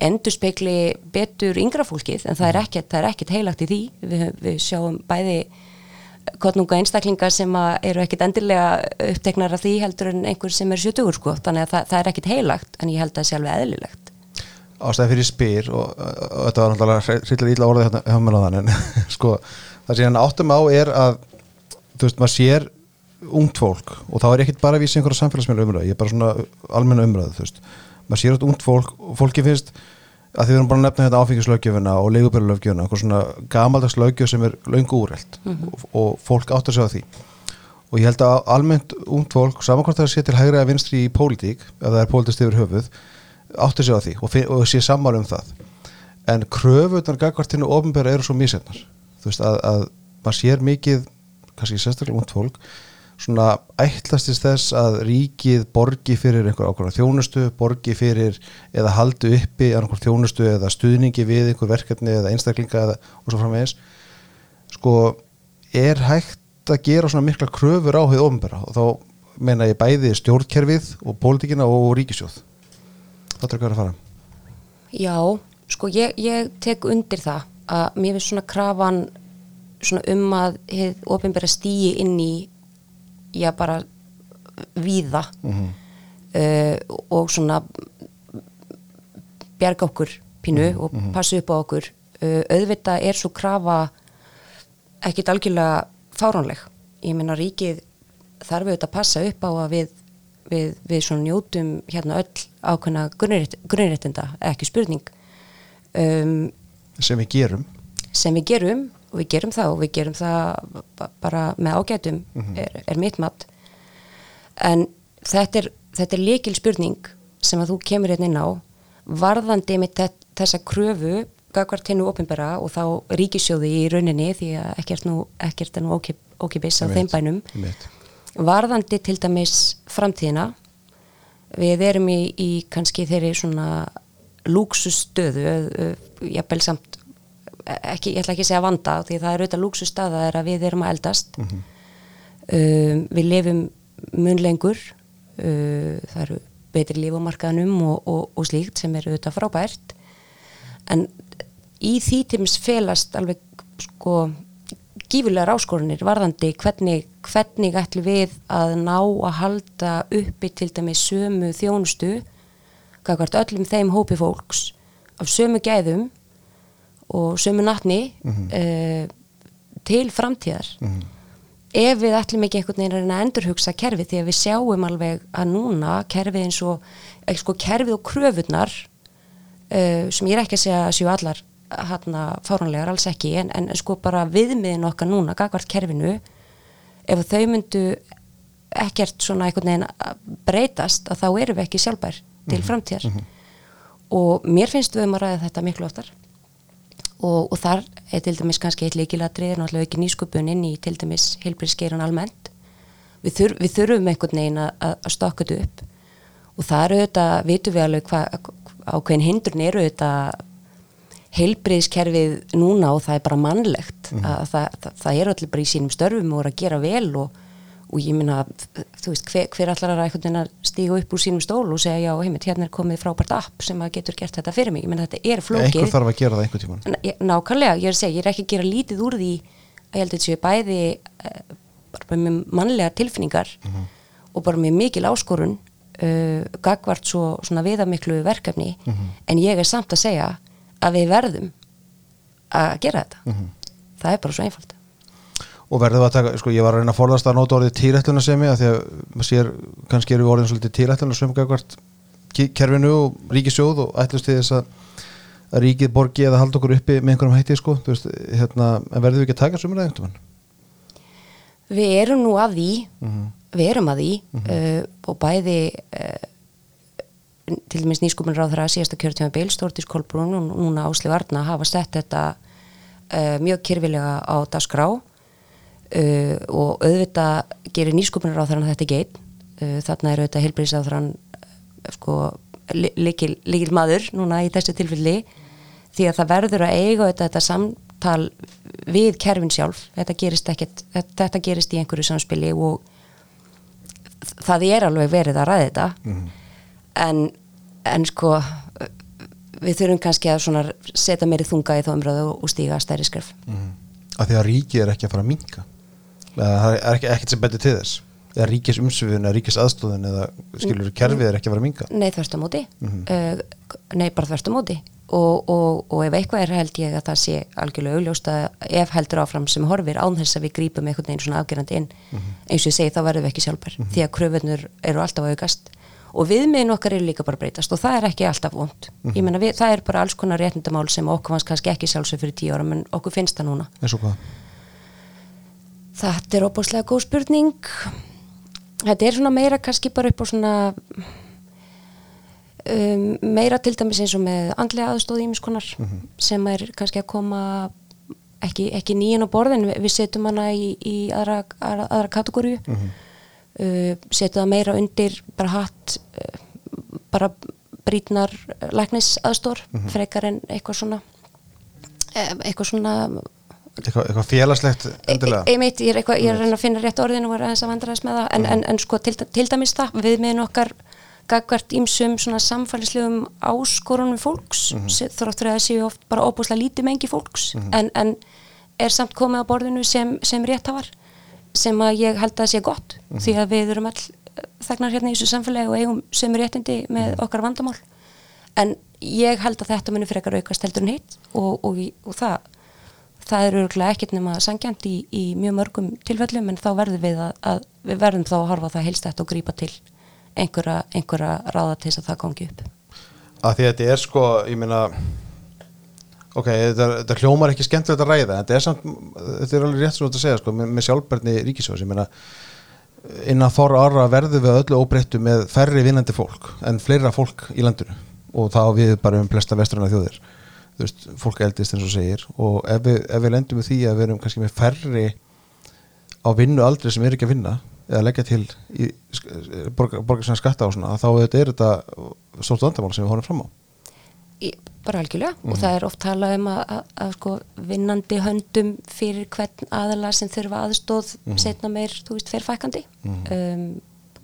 endur spekli betur yngra fólkið, en það er ekkert, það er ekkert heilagt í því. Við, við sjáum bæði kottnunga einstaklingar sem eru ekkert endilega uppteknar af því heldur en einhver sem er 70 sko. Þannig að það, það er ekkert heilagt, en ég held að það sé alveg eðlilegt. ástæði fyrir spyr og, þetta var náttúrulega hryllir íla orðið hérna hjá mér á þann en sko það sem hann áttum á er að þú veist maður sér ungt fólk og þá er ekkit bara að vísa einhverja samfélagsmeila umræðu, ég er bara svona almenna umræðu, þú veist, maður sér ungt fólk og fólki finnst að því við erum bara að nefna þetta áfengislaugjöfuna og leigubæluleugjöfuna, eitthvað svona gamaldags laugjöf sem er laungu úrreld og, og fólk áttur sig á því. Og ég held að almennt ungt fólk samankvæmt það sé til hægri að vinstri í pólitík ef það er pólitíst yfir höfuð áttur sig á því og, og sé sammála um það. En kröfunar gagvartinu ofinbæra eru svo mísefnar þú veist að, að maður sér mikið kannski sérstaklega ungt fólk svona ætlastist þess að ríkið borgi fyrir einhver ákveðna þjónustu, borgi fyrir eða haldi uppi einhver þjónustu eða stuðningi við einhver verkefni eða einstaklinga eða, og svo framvegis. Sko er hægt að gera svona mikla kröfur á hefði ofinbæra og þá meina ég bæði stjórnkerfið og pólitíkina og ríkisjóð það er að fara? Já, sko ég, ég tek undir það að mér finnst svona krafan svona um að hefð ofinbæra stíi inn í já bara víða Mhm. uh, og svona bjarga okkur pínu og passa upp á okkur. Uh, auðvitað er svo krafa ekkit algjörlega fáránleg. Ég meina ríkið þarf auðvitað að passa upp á að við, við, við svona njótum hérna öll ákveðna grunnréttinda, ekki spurning. Um, sem við gerum. sem við gerum og við gerum það og við gerum það ba- bara með ágætum er, er mitt mat. En þetta er, þetta er líkil spurning sem að þú kemur hérna inn á varðandi með þe- þessa kröfu gagvart hennu opinbera og þá ríkisjóði í rauninni því að ekkert, nú, ekkert er nú ókip, ókipis á þeim bænum. Einmitt. varðandi til dæmis framtíðina við erum í, í kannski þeirri svona lúksustöðu jafnvel samt ekki, ég ætla ekki að segja vanda því það er auðvitað lúksusstaða er að við erum að eldast. Um, við lifum mun lengur uh, það eru betri lífumarkaðnum og, og, og slíkt sem eru auðvitað frábært. En í því tíms felast alveg sko gífulegar áskorunir varðandi hvernig, hvernig ætlum við að ná að halda uppi til dæmis sömu þjónustu öllum þeim hópi fólks af sömu gæðum og sömu natni uh, til framtíðar. Ef við ætlum ekki einhvern veginn að endurhugsa kerfið því að við sjáum alveg að núna kerfið eins og eh, sko, kerfið og kröfurnar uh, sem ég er ekki að segja að séu allar hérna fáránlegar, alls ekki en, en sko bara viðmiðin okkar núna gagvart kerfinu ef þau myndu ekkert svona einhvern veginn að breytast að þá erum við ekki sjálfbær til framtíðar. Og mér finnst við um að ræða þetta miklu oftar og, og þar er til dæmis kannski eitt leikilatri er náttúrulega ekki nýsköpun inn í til dæmis heilbríðskeirun almennt. Við, þurf, við þurfum einhvern veginn að, stokka þetta upp. Og það eru auðvitað, vitum við alveg hvað ákveðin hindrun eru auðvitað heilbriðskerfið núna og það er bara mannlegt. Að það, það, það er allir bara í sínum störfum og er að gera vel og, og ég minna, þú veist, hver, hver allar er að stíga upp úr sínum stól og segja já, heimitt, hérna er komið frábært app sem að getur gert þetta fyrir mig, ég minna þetta er flókið. Einhver þarf að gera það einhver ég- Nákvæmlega, ég er að segja, ég er ekki að gera lítið úr því að ég held að þetta séu bæði uh, bara með mannlega tilfinningar og bara með mikil áskorun uh, gagvart svo svona viðamiklu verkefni. En ég er samt að segja að við verðum að gera þetta. Það er bara svo einfalt og verðum að taka, sko ég var að reyna að forðast að nota orðið tírætluna sem ég að því að maður sér, kannski eru við orðin svolítið tírætluna sem gagvart ki- kerfinu og ríkisjóð og ætlust til þess að, að ríkið borgi eða halda okkur uppi með einhverjum hætti sko, þú veist, hérna, en verðum við ekki að taka sumur eða Við erum nú að því. Við erum að því. Uh, og bæði uh, til dæmis nýskupunir á þeirra síðasta kjörtíma bil, Stórtís Kolbrún og núna Ásli Varna hafa sett þetta uh, mjög kyrfilega á dasgrá uh, og auðvitað gerir nýskupunir á þeirra þetta geit uh, þarna er auðvitað heilbrís á þeirra sko, li- líkil, líkil maður núna í þessu tilfelli. Því að það verður að eiga þetta, þetta samtal við kerfin sjálf. Þetta gerist, ekkit, þetta, gerist í einhverju samspili og það er alveg verið að ræða þetta. En, en sko við þurfum kannski að setja meiri þunga í þá umræðu og stíga stærri skref. Að því að ríkið er ekki að fara að minka það er ekki, ekkert sem betur til þess. Eða ríkis umsvifun eða ríkis aðstóðun eða skilur kerfið er ekki að fara að minka Nei, þverst á móti. Uh, Nei, bara þverst á móti. Og, og, og ef eitthvað er held ég að það sé algjörlega augljóst að ef heldur áfram sem horfir án þess að við grípum einhvern veginn svona afgerandi inn eins og ég segi þá verðum við ekki sjálfbær því að kröfunur eru alltaf aukast. Og viðmiðin okkar eru líka bara breytast og það er ekki alltaf vond ég meina við, það er bara alls konar réttindamál sem okkur fannst kannski ekki sjálfsög fyrir tíu ára menn okkur finnst það núna Þetta er óbúslega góð spurning. Þetta er svona meira kannski bara upp á svona um, meira til dæmis eins og með andlega aðstóð ímiskonar sem er kannski að koma ekki, ekki nýjan á borðin, við, setjum hana í, í aðra, aðra, aðra kategóriu uh, setjum það meira undir bara hatt uh, bara brítnar læknis aðstór frekar en eitthvað svona eh, eitthvað svona eitthvað, eitthvað félagslegt endilega? Ég meit, ég er, eitthvað, ég er að finna rétt orðin og var aðeins að vandræðast með það, en, en, en sko til, til dæmis það, við meðin okkar gagvart ímsum svona samfælislegum áskorunum fólks, mm -hmm. þróttur að það séu oft bara óbúslega lítið mengi fólks, en, en er samt komið á borðinu sem, sem réttafar, sem að ég held að sé gott, því að við erum all þegnar hérna í þessu samfélagi og eigum sem réttindi með okkar vandamál, en ég held að þetta muni frekar aukast heldur en hitt og, og, og það það er örgulega ekkert nema sangjant í, í mjög mörgum tilfellum en þá verðum við að, að við verðum þá að horfa það heilstætt og grípa til einhverja, einhverja ráða til þess að það gangi upp. Að því að þetta er sko, ég meina ok, þetta, þetta hljómar ekki skemmtilegt að ræða, en þetta er samt þetta er alveg rétt sem þú ert að segja, sko, með, með sjálfbærni ríkisjóðs, ég meina innan fóra ára verðum við öllu óbreyttu með færri vinnandi fólk en fleira fólk í landinu. Og þá við bara um flesta vestrana þjóðir þú veist, fólk eldist eins og segir. Og ef við, ef við lendum við því að við erum kannski með færri á vinnu aldrei sem er ekki að vinna eða leggja til í borgar, borgar sem skatta á svona, þá er þetta stórt vandamál sem við horfum fram á. Í, bara algjörlega. Og það er oft talað um að, að, að sko, vinnandi höndum fyrir hvern aðala sem þurfa aðstóð setna meir, þú veist, ferfækandi um,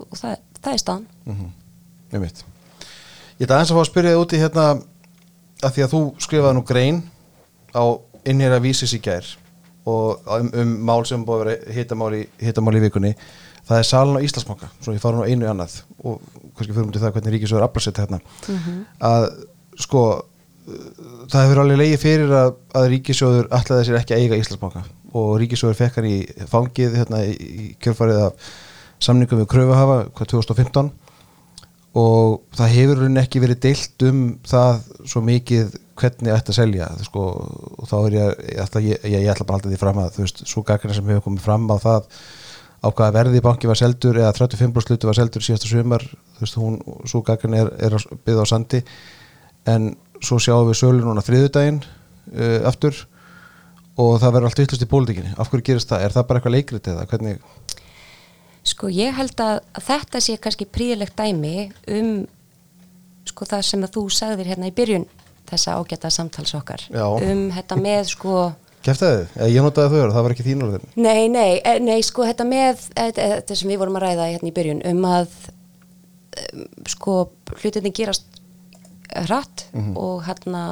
og það, það er staðan. Ég veit. Ég ætla aðeins að fá að spyrja þig úti hérna að því að þú skrifaði nú grein á innherra vísis í gær og um, um mál sem búið að vera hittamál í, vikunni. Það er salin á Íslandsbanka, svo ég fara nú einu í annað og kannski fyrir um til það hvernig ríkisöður aflasett hérna að sko það hefur alveg leiði fyrir að, að ríkisjóður ætlaði sér ekki að eiga Íslandsbanka og ríkisjóður fekk hann í fangið hérna í, kjörfarið af samningum við kröfuhafa hvað 2015 og það hefur rauninni ekki verið deilt um það svo mikið hvernig ætti að selja sko, og þá er ég, ég ætla, ég, ég ætla bara alltaf því fram að þú veist, svo gaggrina sem hefur komið fram á það á hvaða verði banki var seldur eða 35% sluti var seldur síðasta sumar þú veist, hún, svo gaggrina er, er byggð á sandi en svo sjáum við sölu núna þriðudaginn uh, aftur og það verður allt yttlust í pólitíkinni af hverju gerist það? Er það bara eitthvað leikrit eða hvernig? Sko ég held að, að þetta sé kannski príðilegt dæmi um sko það sem að þú sagðir hérna í byrjun þessa ágæta samtals okkar Já. um þetta með sko Kæftæði? Ég notaði þau það var ekki þín orðin Nei, nei, eh, nei, sko þetta með eh, þetta sem við vorum að ræða hérna í byrjun um að um, sko hlutinni gerast hratt og hérna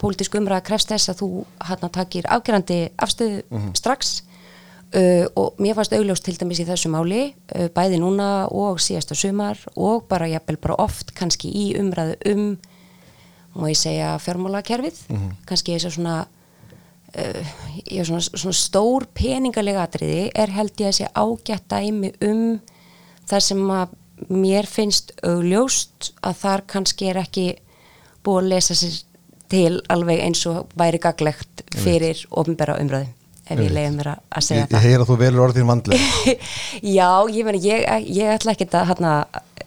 pólitísk umræða krefst þess að þú hérna takir afgerandi afstöðu strax uh, og mér fannst augljóst til dæmis í þessu máli uh, bæði núna og síðasta sumar og bara jafnvel bara oft kannski í umræðu um má ég segja fjármálakerfið. Kannski þess að svona uh, svona, svona stór peningalega atriði er held ég að sé ágætt dæmi um þar sem að mér finnst augljóst að þar kannski er ekki búið að lesa sér til alveg eins og væri gaglegt fyrir ofinbæra umræðu ef ég leiði mér að segja Ég, ég heyr að þú velur orðin vandlega. Já, ég meina, ég, ég ætla ekki að hérna,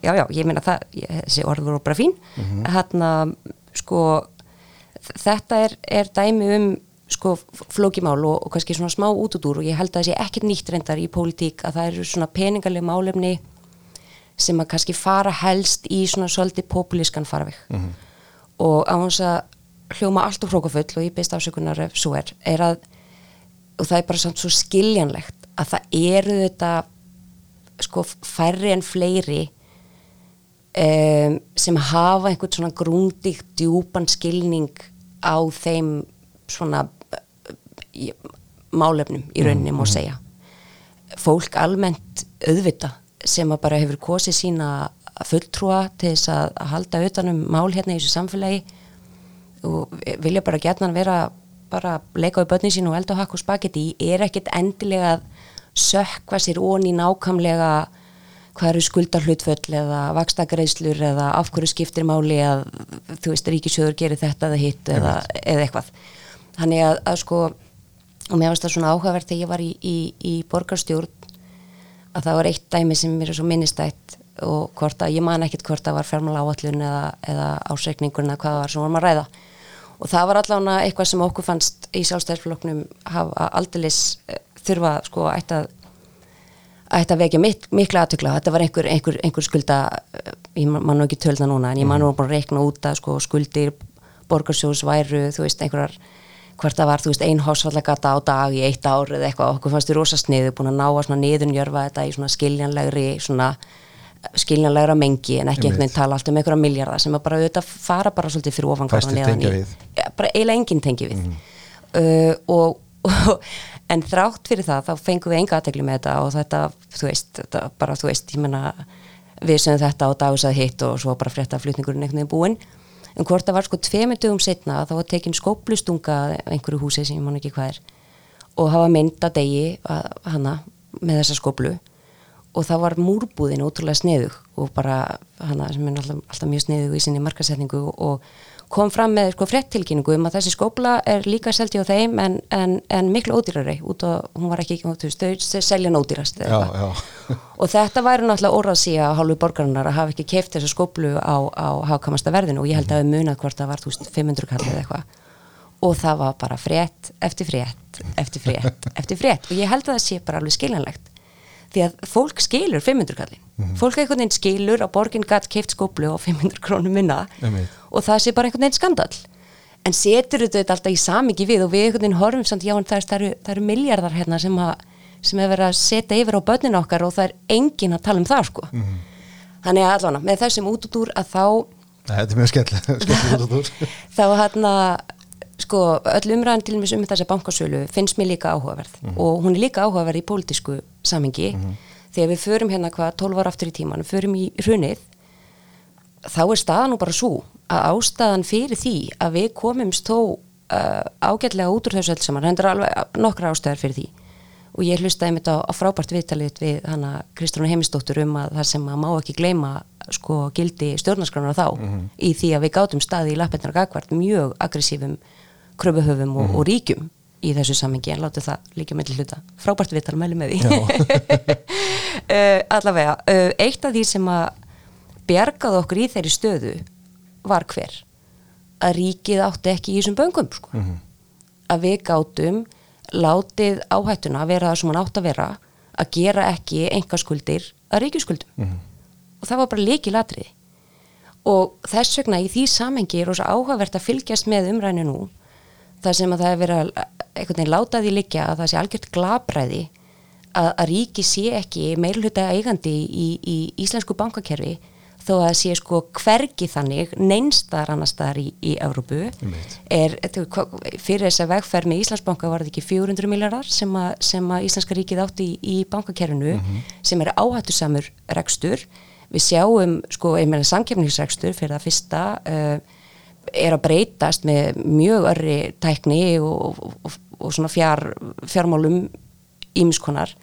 já, já, ég meina það þessi orð voru bara fín. Hérna, sko þetta er, er dæmi um sko flókimál og, og kannski svona smá út út úr og ég held að það sé ekkert nýtt reyndar í pólitík að það eru svona peningaleg málefni sem að kannski fara helst í svona svolítið populískan farveg. Og á hans að hljóma allt og hrókafull og ég beist afsökunar ef svo er, er að og það er bara samt svo skiljanlegt að það eru þetta sko færri en fleiri um, sem hafa einhvern svona grúndíkt djúpan skilning á þeim svona uh, málefnum í rauninni má segja. Fólk almennt auðvita sem að bara hefur kosið sína fulltrúa til þess að, að halda utanum mál hérna í þessu samfélagi og vilja bara gætnan vera bara leika við börnin sín og elda og hakka og spagetti er ekkit endilega að sökva sér onni nákamlega hvað eru skuldarhlutföll eða vakstagreislur eða af hverju skiptir máli að þú veist ríkisjöður gerir þetta eða hitt eða, eða eitthvað. Þannig að, að sko og mér finnst það svona áhugavert þegar ég var í, í, í borgarstjórn að það var eitt dæmi sem mér er svo minnistætt og hvort að ég man ekkit hvort að var fjármála áallun eða, eða ásreikningun eða hvað var sem vorum að ræða og það var allavega eitthvað sem okkur fannst í sjálfstæðisfloknum hafa aldeilis eh, þurfa sko að ætti að vekja mik mikla aðtökla þetta var einhver, einhver, einhver skulda eh, ég man nú ekki tölna núna en ég man nú búin að reikna út að sko skuldir borgarsjós væru þú veist einhverjar hvert það var, þú veist, ein hásfallagata á dag í eitt ár eða eitthvað, okkur fannst þið rosa sniðu búin að ná að niðurnjörfa þetta í svona skiljanlegri svona skiljanlegra mengi en ekki einhvern veginn tala alltaf um einhverja miljardar sem bara auðvitað fara bara svolítið fyrir ofangarðan neðan í ja, bara eiginlega enginn tengi við. Mm uh, og, og en þrátt fyrir það þá fengum við enga aðtegli með þetta og þetta, þú veist, þetta bara þú veist, ég menna við sem þetta á dagsað hitt og svo bara frétta flutningurinn einhvern veginn búinn. En hvort það var sko tveimundugum setna þá var tekin skóplustunga einhverju húsi sem ég man ekki hvað er og hafa mynda degi hana með þessa skóplu og það var múrbúðin ótrúlega sniðug og bara hana sem er alltaf, alltaf mjög sniðug í sinni markasetningu og kom fram með sko frettilkynningu um að þessi skópla er líka selti á þeim en, en, en miklu ódýrari út og hún var ekki, veist, þau selja nódýrast og þetta væri náttúrulega orðaðsíja á hálfu borgarinnar að hafa ekki keift þessu skóplu á, á hafkamasta verðinu og ég held að það munað hvort það var, þú veist, 500 kallið eða eitthvað. Og það var bara frétt eftir frétt, eftir frétt, eftir frétt. Og ég held að það sé bara alveg skiljanlegt því að fólk skilur 500 kallin mm -hmm. fólk einhvern veginn skilur að borgin gætt keift skóplu á 500 krónum minna mm -hmm. og það sé bara einhvern veginn skandal en setur þetta alltaf í samingi við og við einhvern veginn horfum samt já en það, eru, eru miljardar hérna sem að sem hefur verið að setja yfir á börninu okkar og það er engin að tala um það sko mm -hmm. þannig að allavega með þessum út út úr að þá Þetta er mjög skell þá hérna sko öll umræðan til og með um þessa bankasölu finnst mér líka áhugaverð mm -hmm. og hún er líka áhugaverð í pólitísku samengi mm -hmm. þegar við förum hérna hvað 12 ára aftur í tíman, förum í hrunið þá er staðan nú bara svo að ástæðan fyrir því að við komumst þó uh, ágætlega út úr þessu öll saman, hendur alveg nokkra ástæðar fyrir því og ég hlustaði mitt á, á frábært viðtalið við hana Kristránu Heimistóttur um að það sem að má ekki gleyma sko gildi stjórnarskránar þá mm -hmm. í því að við gátum staði í lappendar gagvart mjög aggressífum kröfuhöfum og, mm. og ríkjum í þessu samengi en láti það líka með hluta frábært viðtal mæli með því uh, allavega uh, eitt af því sem að bjargaði okkur í þeirri stöðu var hver að ríkið átti ekki í þessum böngum sko. mm -hmm. að við gátum látið áhættuna að vera það sem hann átt að vera að gera ekki engaskuldir að ríkjuskuldum mm -hmm. og það var bara líki latrið og þess vegna í því samengi er ós áhugavert að fylgjast með umræðinu nú þar sem að það er verið að einhvern veginn láta því liggja að það sé algjört glabræði að, að ríki sé ekki meilhuta eigandi í, í íslensku bankakerfi þó að sé sko hvergi þannig neinstar annar staðar í, í Európu er fyrir þess að vegferð með Íslandsbanka var þetta ekki 400 miljardar sem, sem að Íslenska ríkið átti í, í bankakerfinu mm -hmm. sem er áhættu samur rekstur. Við sjáum sko einmenna samkefningsrekstur fyrir það fyrsta uh, er að breytast með mjög örri tækni og, og, og svona fjár, fjármálum ímiskonar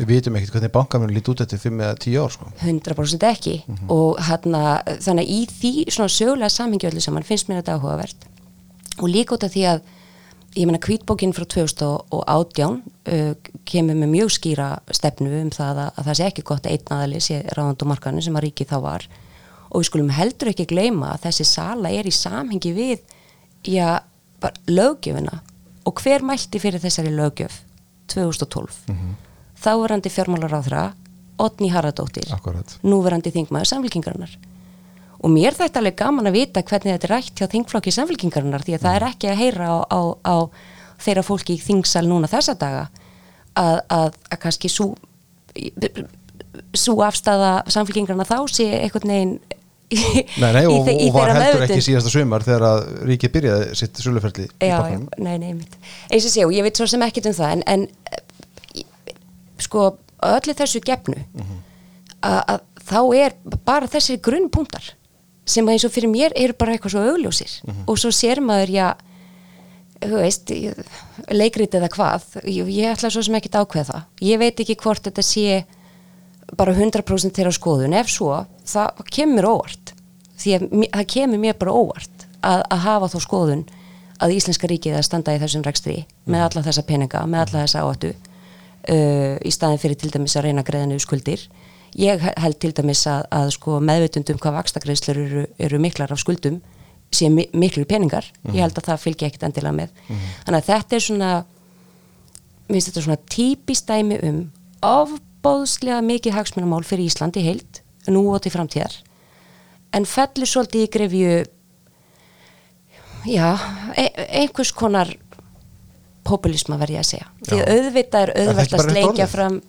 Við vitum ekkert hvernig bankamjörn líti út eftir 5 eða 10 ár sko. 100% ekki. Mm -hmm. og hana, þannig í því svona sögulega samhengjöldu saman finnst mér þetta áhugavert. Og líka út af því að ég menna kvítbókinn frá 2018 uh, kemur með mjög skýra stefnu um það að, að það sé ekki gott að einn aðali sé ráðandumarkanu sem að ríki þá var og við skulum heldur ekki gleyma að þessi sala er í samhengi við já, lögjöfina og hver mælti fyrir þessari lögjöf 2012 mm -hmm. þáverandi fjármálar á þra Otni Haraldóttir, núverandi þingmaður samfélkingarinnar og mér þetta alveg gaman að vita hvernig þetta er rætt hjá þingflokki samfélkingarinnar því að mm. það er ekki að heyra á, á, á þeirra fólki í þingsal núna þessa daga að, að, að kannski svo afstæða samfélkingarna þá sé einhvern veginn Nei, nei, og, og var heldur ekki síðasta sömur þegar að ríkið byrjaði sitt söluferli í bakgrunum. Já, nei, nei, mitt. Eins og sé, og ég veit svo sem ekkit um það, en, en sko, öllu þessu gefnu, mm -hmm. að þá er bara þessi grunnpunktar sem eins og fyrir mér eru bara eitthvað svo augljósir og svo sér maður, já þú veist, leikrit eða hvað ég, ég ætla svo sem ekki að ákveða það ég veit ekki hvort þetta sé bara 100% þeirra skoðun ef svo, það kemur óvart því að það kemur mér bara óvart að, að hafa þá skoðun að Íslenska ríkið að standa í þessum rekstri með alla þessa peninga, með alla þessa áttu uh, í staðin fyrir til dæmis að reyna að greiða niður skuldir. Ég he- held til dæmis að, að sko, meðvitundum hvað vakstakreislur eru, eru miklar af skuldum sé mi miklu peningar. Ég held að það fylgja ekkert endilega með. Þannig að þetta er svona mér finnst þetta svona típist dæmi um ofbóðslega mikið hagsmunamál fyrir Íslandi heilt nú og til framtíðar en fellur svolítið í grefju já, e einhvers konar populisma verði ég að segja. Því að auðvitað er ekki að sleikja fram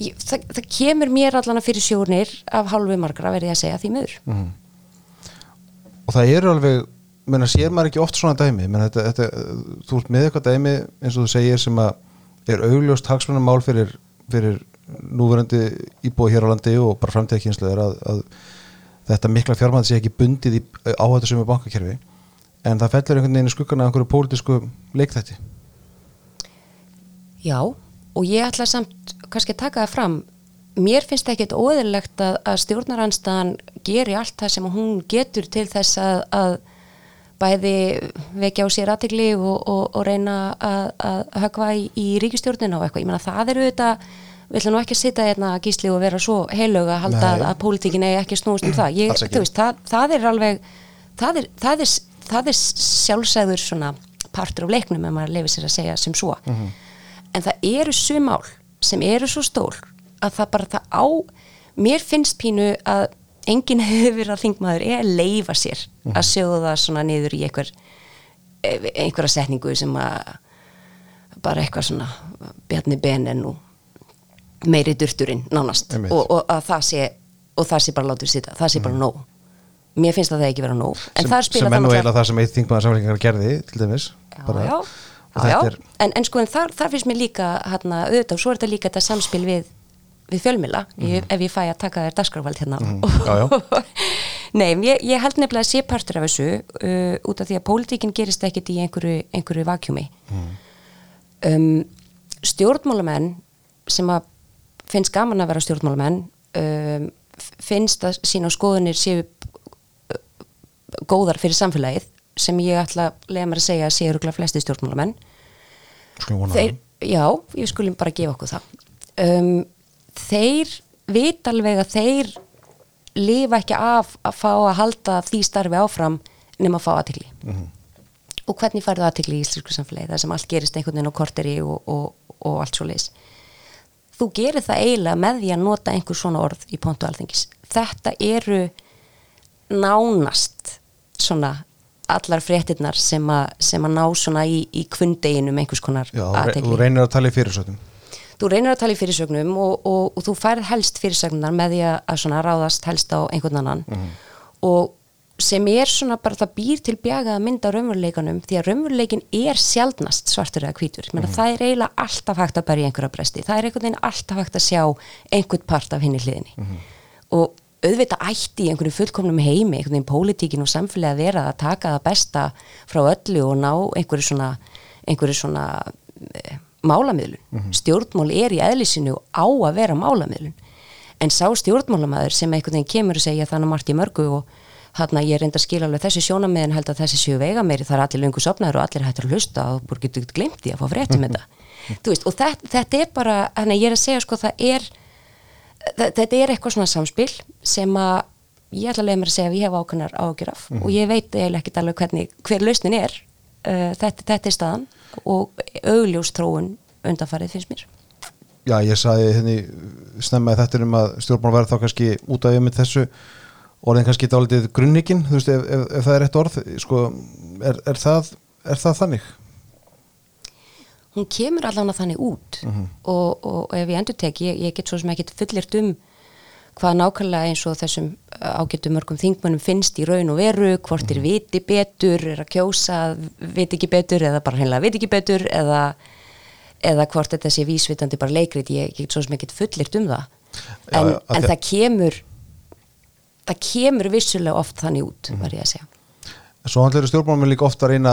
ég, það, það kemur mér allan að fyrir sjónir af hálfu margra verði ég að segja því miður. Mhm. og það eru alveg menna, sér maður ekki oft svona dæmi. Menna, þetta, þetta, þú ert með eitthvað dæmi eins og þú segir sem að er augljóst hagsmunamál fyrir, fyrir núverandi íbúi hér á landi og bara framtíðakynsluður að, að þetta mikla fjármæði sé ekki bundið í áhættu sem er bankakerfi en það fellur einhvern veginn í skuggana af einhverju pólitísku leikþætti. Já, og ég ætla samt kannski að taka það fram. Mér finnst ekkit óðurlegt að, að stjórnaranstaðan geri allt það sem hún getur til þess að, að bæði vekja á sér aðtegli og, og, og reyna að, að högva í, í ríkistjórnina og eitthvað, ég meina það eru þetta við ætlum nú ekki að sitja hérna gísli og vera svo heilög að halda Nei. að, að pólitíkin eigi ekki að snúast um það. Ég, veist, það, það er alveg það er, það er, það er sjálfsæður svona partur af leiknum ef maður lefið sér að segja sem svo. En það eru sumál sem eru svo stór að það bara það á mér finnst pínu að enginn hefur verið að þingmaður er að leifa sér að sjóða það svona niður í einhver einhverja setningu sem að bara eitthvað svona bjarni benen og meiri durturinn nánast. Og, og að það sé og það sé bara látið sita, það sé bara nóg. Mér finnst að það ekki vera nóg. En sem, það sem það nú náttúrulega- eiginlega það sem eitt þingmaður samfélkingar gerði til dæmis. Já, já, og já, er En, en sko en þar, þar finnst mér líka hérna, auðvitað og svo er þetta líka þetta samspil við, við fjölmila, ég, ef ég fæ að taka þér dagskrafvald hérna. Mhm. Já, já. Nei, ég, ég held nefnilega að sé partur af þessu uh, út af því að pólitíkin gerist ekkit í einhverju, einhverju vakjumi Mhm. um, stjórnmálamenn sem að finnst gaman að vera stjórnmálamenn um, finnst að sína skoðunir séu uh, góðar fyrir samfélagið sem ég ætla að lega mér að segja að séu rúglega flesti stjórnmálamenn. Þeir, já, ég skulum bara gefa okkur það. Um, þeir vita alveg að þeir lifa ekki af að fá að halda því starfi áfram nema að fá aðtikli og hvernig færðu aðtikli í íslensku samfélagi það sem allt gerist einhvern veginn á korteri og, og, og allt svo leis þú gerir það eiginlega með því að nota einhver svona orð í pontu alþingis. Þetta eru nánast svona allar fréttinnar sem, sem að ná svona í, í kvundeginum einhvers konar Já, þú reynir að tala í fyrirsögnum. Þú reynir að tala í fyrirsögnum og, og, og þú færð helst fyrirsögnar með því að, svona ráðast helst á einhvern annan. Og sem er svona bara það býr til bjaga að mynda raunveruleikanum því að raunveruleikin er sjaldnast svartur eða hvítur. Mm það er eiginlega alltaf hægt að berja einhverja bresti. Það er einhvern veginn alltaf hægt að sjá einhvern part af henni hliðinni. Og auðvitað ætti í einhverjum fullkomnum heimi einhvern veginn pólitíkin og samfélagi að vera að taka það besta frá öllu og ná einhverju svona, einhverju svona e, málamiðlun. Stjórnmál er í eðlisinu á að vera málamiðlun. En sá stjórnmálamæður sem einhvern veginn kemur og segja þannig margt í mörgu og hann að ég reynda að skila alveg þessi sjónamiðin held að þessi séu vega meiri það er allir lungu sopnaður og allir hættur að hlusta og búið getur glemt því að fá fréttum þetta. Þú veist, og þetta, þetta er bara þannig að ég er að segja sko það er þe- þetta er eitthvað svona samspil sem að ég ætla að leiða mér að segja að ég hef ákveðnar ágjur af og ég veit eiginlega ekkert alveg hvernig hver lausnin er. Uh, þetta, þetta er staðan og augljós þróun undanfarið finnst mér. Já, ég sagði henni snemma í þetta um að stjórnmál verður þá kannski út af með þessu orðin kannski dálítið grunnhyggin, þú veist, ef, ef, ef það er rétt orð sko, er, er, það, er það þannig? hún kemur allan að þannig út og, og ef ég endur tek ég, ég get svo sem ekkit fullirt um hvað nákvæmlega eins og þessum ágættu mörgum þingmönnum finnst í raun og veru hvort er viti betur, er að kjósa viti ekki betur eða bara hreinlega viti ekki betur eða, eða hvort þetta sé vísvitandi bara leikrit ég, get svo sem ekkit fullirt um það. En, af en það kemur það kemur vissulega oft þannig út, var ég að segja. Svo hann eru stjórnmálum líka ofta að reyna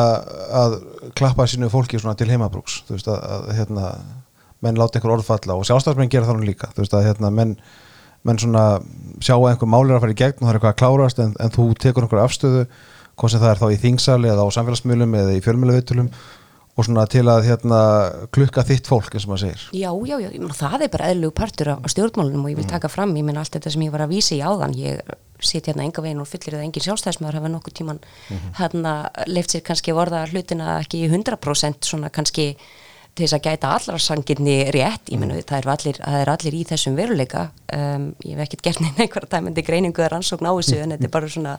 að klappa sínu fólki til heimabrúks þú veist að, að hérna, menn láta einhver orðfalla og sjálfstafsmenn gera það nú líka þú veist að hérna, menn, menn sjá að einhver málir að fara í gegn og það er eitthvað að klárast en, en þú tekur einhver afstöðu hvort sem það er þá í þingsali eða á samfélagsmiðlum eða í fjölmjöluvittulum og svona til að hérna, klukka þitt fólk eins og maður segir. Já, já, já, meina, það er bara eðlug partur á, á stjórnmálunum og ég vil taka fram, ég meina allt þetta sem ég var að vísa í áðan, ég sitt hérna enga veginn og fyllir það engin sjálfstæðismæður hafa nokkuð tíman hérna leift sér kannski vorða hlutina ekki í 100% svona kannski til þess að gæta allra sanginni rétt, ég meina það er allir, það er allir í þessum veruleika. Um, ég hef ekkert gert neina einhverja tæmandi greiningu eða rannsókn á þessu en þetta er bara svona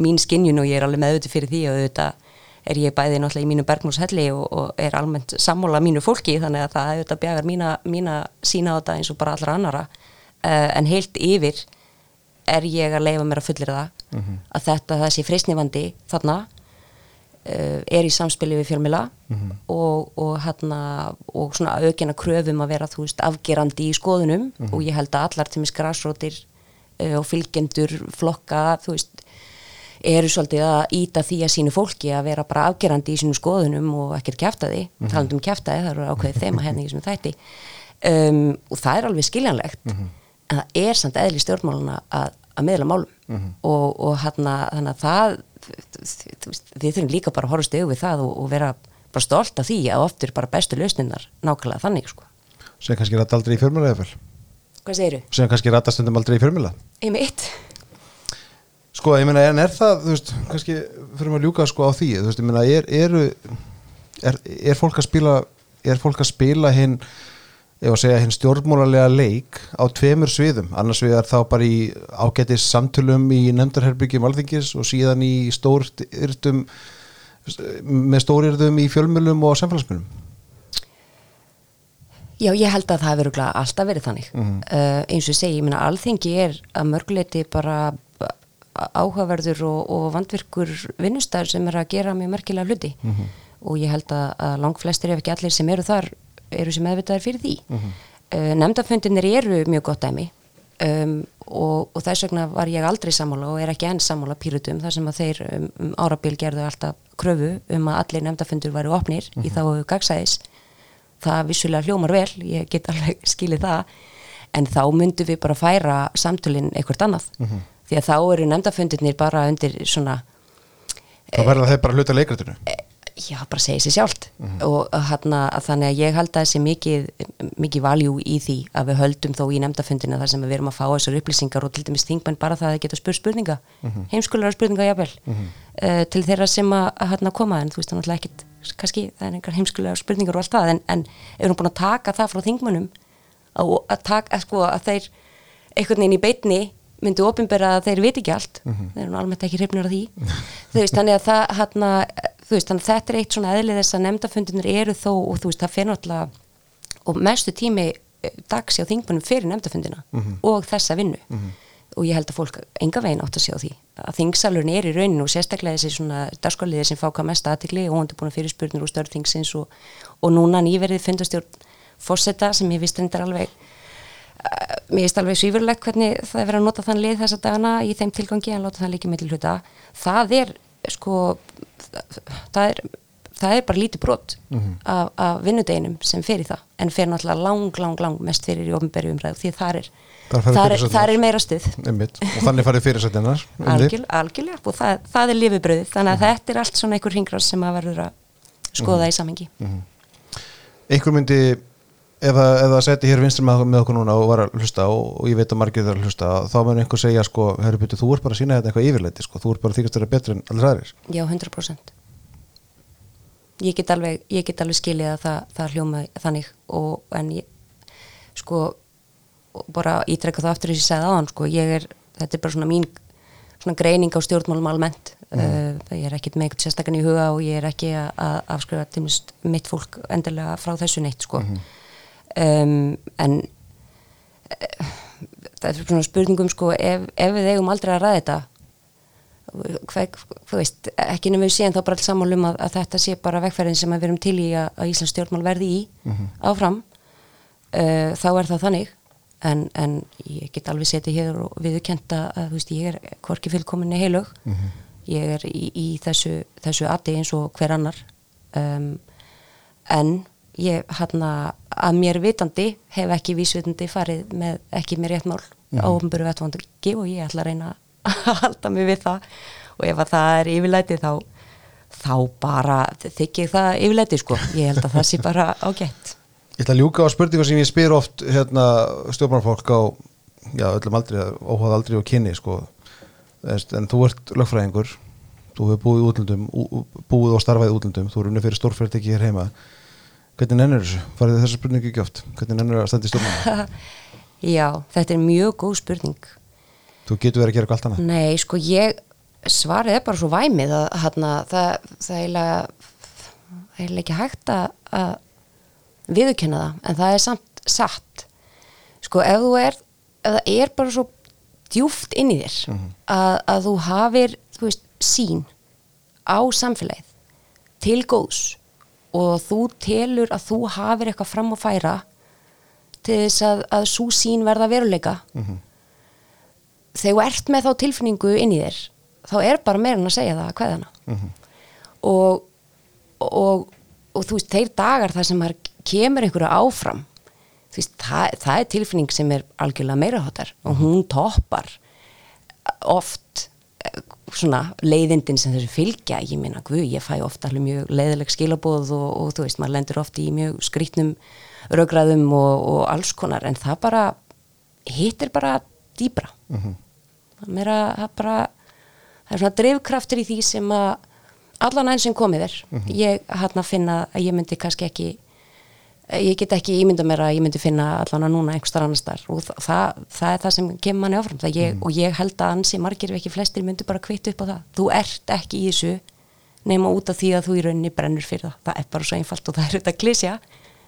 mín skinnjun og ég er alveg með auðvitað fyrir því og auðvitað er ég bæði náttúrulega í mínu bergmúshelli og, og er almennt sammála mínu fólki þannig að það auðvitað bjagar mína, mína sína á þetta eins og bara allra annara uh, en heilt yfir er ég að leifa mér að fullir það mm -hmm. að þetta þessi freysnivandi þarna uh, er í samspili við fjölmila mm -hmm. og, og, hérna, og svona aukina kröfum að vera þú veist afgerandi í skoðunum mm -hmm. og ég held að allar til mis græsrótir uh, og fylgjendur flokka þú veist eru svolítið að íta því að sínu fólki að vera bara afgerandi í sínu skoðunum og ekkert kæftaði, mm -hmm. talandum kæftaði það eru ákveðið þema hérna ekki sem þætti um, og það er alveg skiljanlegt mm -hmm. en það er samt eðli stjórnmáluna að, að meðla málum mm -hmm. og, og hana, þannig að það við þurfum líka bara að horfa stöðu við það og, og vera bara stolt af því að oft er bara bestu lausninnar nákvæmlega þannig sko. Sem kannski rætt aldrei í fjörmjöla eða vel? Hvað segir þú? Sem kannski rættastundum aldrei í fjörmjöla? Einmitt Sko, ég meina, en er það, þú veist, kannski fyrir að ljúka sko á því, þú veist, ég meina, er, eru, er, er fólk að spila, er fólk að spila hinn, ef að segja, hinn stjórnmólarlega leik á tveimur sviðum, annars við er þá bara í ágættis samtölum í nefndarherbyggjum alþingis og síðan í stóryrtum, með stóryrtum í fjölmjölum og samfélagsmjölum? Já, ég held að það hefur alltaf verið þannig. Mm -hmm. uh, eins og ég segi, ég meina, alþingi er að mörguleiti bara áhugaverður og, og vandvirkur vinnustæður sem er að gera mjög merkilega hluti mm -hmm. og ég held að, að lang flestir ef ekki allir sem eru þar eru sem meðvitaðir fyrir því mm -hmm. uh, nefndafundinir eru mjög gott dæmi um, og, og þess vegna var ég aldrei sammála og er ekki enn sammála pýrutum þar sem að þeir um, um árabil gerðu alltaf kröfu um að allir nefndafundur væri opnir mm -hmm. í mhm. þá gagsæðis það vissulega hljómar vel, ég get alveg skilið það en þá myndum við bara færa samtölinn eitthvað annað mhm því að þá eru nefndafundirnir bara undir svona þá verða þeir bara hluta leikrættinu e, já, bara segja sér sjálft mm -hmm. og hana, þannig að ég held að þessi mikið, mikið valjú í því að við höldum þó í nefndafundina þar sem við erum að fá þessar upplýsingar og til dæmis þingmenn bara það að það geta spurt spurninga mm -hmm. heimskulega spurninga jábel mm -hmm. uh, til þeirra sem að, að hana, koma en þú veist þannig að ekkit kannski það er einhver heimskulega spurningar og allt það en, en erum búin að taka það frá þingmennum að, að, að, sko, að þeir einhvern veginn í beitni myndu ofinbera að þeir viti ekki allt mm -hmm. þeir eru almennt ekki hrifnir af því veist, þannig að það hana, veist, þannig að þetta er eitt svona eðlið þess að nefndafundinir eru þó og þú veist það fyrir náttúrulega og mestu tími eh, dags á þingmunum fyrir nefndafundina mm -hmm. og þessa vinnu mm -hmm. og ég held að fólk enga veginn átt að sjá því að þingsalurinn er í rauninu og sérstaklega þessi svona dagskóliðir sem fáka mest aðtikli og hún er búin að fyrir spurnir úr störðingsins og, og núna nýverið fundastjórn fórsetta sem ég vist reyndar alveg mér finnst alveg svífurlegt hvernig það er verið að nota þann lið þessa dagana í þeim tilgangi en láta það líka með til hluta það er sko það er, það er bara lítið brot mm -hmm. af, af vinnudeginum sem fer í það en fer náttúrulega lang, lang, lang mest fyrir í ofnbæri umræðu því það er það er, það er meira stuð Einmitt. og þannig farið fyrirsættinar Algjör, algjörlega og það, það er lifibröð þannig að mm -hmm. þetta er allt svona einhver ringráð sem að verður að skoða mm -hmm. í samengi mhm. einhver myndi ef það seti hér vinstur með, með okkur núna og var að hlusta og, og ég veit að margir það er að hlusta þá mun einhver segja sko, herru byrju, þú ert bara að sína þetta eitthvað yfirleiti sko, þú ert bara þykast að vera betur en allir aðrir. Já, 100% Ég get alveg, ég get alveg skiljið að það, það hljóma þannig og en ég sko bara ítrekka það aftur þess að ég segði á hann sko, ég er, þetta er bara svona mín svona greining á stjórnmálum almennt. Mm. uh, ég er ekkit með eitthvað sérstaklega í huga og ég er ekki að afskrifa mitt fólk endilega frá þessu neitt sko. Mm -hmm um, en uh, það er svona spurningum sko ef, ef við eigum aldrei að ræða þetta hvað, þú veist ekki nefnum við séum þá bara alls sammálum að, að þetta sé bara vegferðin sem við erum til í að, að Íslands stjórnmál verði í mm -hmm. áfram. Uh, þá er það þannig en, en ég get alveg setið hér og viðurkenda að þú veist, ég er hvorki fylgkominni heilug ég er í, í þessu, þessu ati eins og hver annar. Um, en ég hann að mér vitandi hef ekki vísvitandi farið með ekki með rétt mál á ofnböru vettvangi og ég ætla að reyna að halda mig við það. Og ef að það er yfirlæti þá þá bara þykir það yfirlæti sko, ég held að það sé bara ágætt. Ég ætla að ljúka á spurningu sem ég spyr oft hérna, stjórnarfólk á já, öllum aldri, óháð aldri og kynni sko. En þú ert lögfræðingur. Þú hefur búið í útlöndum ú- búið og starfað í útlöndum, þú eru unni fyrir stórfyrirtæki hér heima hvernig nennir þessu? farið þið þessa spurningu ekki oft? hvernig nennir að standa í stjórnarfólk? Já, þetta er mjög góð spurning þú getur verið að gera allt annað Nei, sko ég svarið er bara svo væmið að hana, það, það er það ekki hægt að, að viðurkenna það, en það er samt satt. Sko ef þú er ef það er bara svo djúft inn í þér að, að þú hafir, þú veist, sín á samfélagið til góðs og þú telur að þú hafir eitthvað fram að færa til þess að, að svo sín verða veruleika. Þegar þú ert með þá tilfinningu inn í þér þá er bara meira en að segja það að kveðana og, og, og þú veist, þeir dagar þar sem kemur einhverju áfram þú veist, það, það er tilfinning sem er algjörlega meira hóttar og hún toppar oft svona leiðindin sem þessu fylgja ég meina, guð, ég fæ ofta alveg mjög leiðileg skilabóð og, og þú veist, maður lendur oft í mjög skrýtnum raugraðum og, og alls konar, en það bara hittir bara dýbra það er meira það bara það er svona drifkraftur í því sem að allan enn sem komið er. Ég hann að finna að ég myndi kannski ekki ég get ekki ímynda mér að ég myndi finna allan að núna einhver starf annars þar og það, það, það er það sem kemur manni áfram ég, og ég held að ansi margir ef ekki flestir myndi bara kvitt upp á það. Þú ert ekki í þessu nema út af því að þú í rauninni brennur fyrir það. Það er bara svo einfalt og það er auðvitað klísja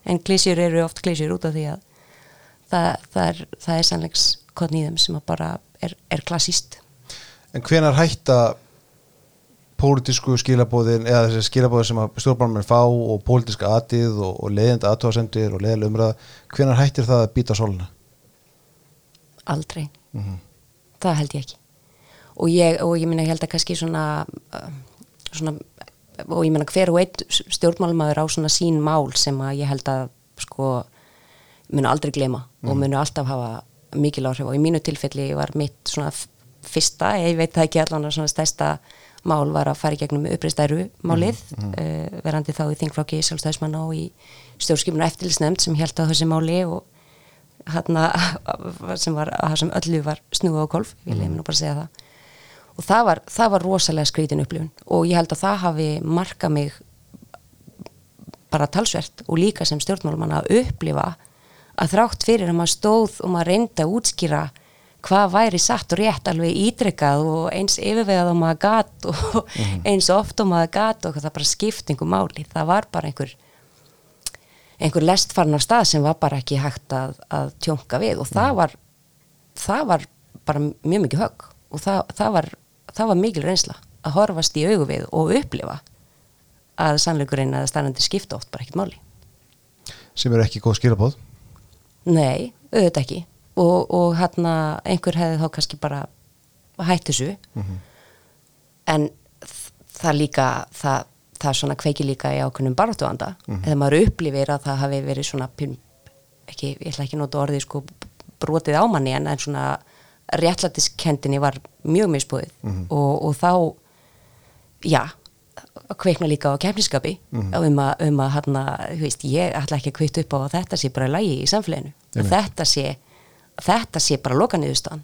en klísjur eru oft klísjur út af því að það, það er, er sannleiks kodn í þeim sem bara er, er klassíst En hvenar hætta pólitísku skilabóðin eða þessi skilabóðin sem að stjórnbármenn fá og pólitíska atið og, og leiðinda aðtóðasendir og leiðilega umræða hvenar hættir það að býta sóluna? aldrei. Það held ég ekki. Og ég, og ég minna ég held að kannski svona, uh, svona og ég minna hver og einn stjórnmálmaður á svona sín mál sem að ég held að sko munu aldrei glema og munu alltaf hafa mikil áhrif og í mínu tilfelli var mitt svona fyrsta, ég veit það ekki allan að svona stærsta mál var að fara í gegnum uppreistæru málið uh, verandi þá í þingflokki sjálfstæðismanna og í stjórnskipinu eftirlisnefnd sem held á þessi máli og hérna sem var að það sem öllu var snúið á golf, ég leiði nú bara að segja það. Og það var, það var rosalega skrítin upplifun og ég held að það hafi markað mig bara talsvert og líka sem stjórnmálumann að upplifa að þrátt fyrir að maður stóð og maður reyndi að útskýra hvað væri satt og rétt alveg ítrykkað og eins yfirvegað og maður gat og eins oft og maður gat og það bara skiptingu máli, það var bara einhver einhver lestfarn af stað sem var bara ekki hægt að, að tjónka við og það var það var bara mjög mikið högg og það, það, var, það var mikil reynsla að horfast í augu við og upplifa að sannleikurinn að stannandi skipta oft bara ekkert máli. Sem eru ekki góð skilabóð Nei, auðvitað ekki og, og hérna einhver hefði þá kannski bara hætt þessu. En þ- það líka það, það svona kveiki líka í ákunnum baráttuanda. Eða maður upplifir að það hafi verið svona ekki, ég ætla ekki að nota orðið sko brotið á manni en, en svona réttlætiskendinni var mjög misbúið og, og þá já kveikna líka á kemniskapi um að, um að hérna, þú veist, ég ætla ekki að kvitt upp á þetta sé bara lægi í samfélaginu. Þetta sé, þetta sé bara lokanniðustan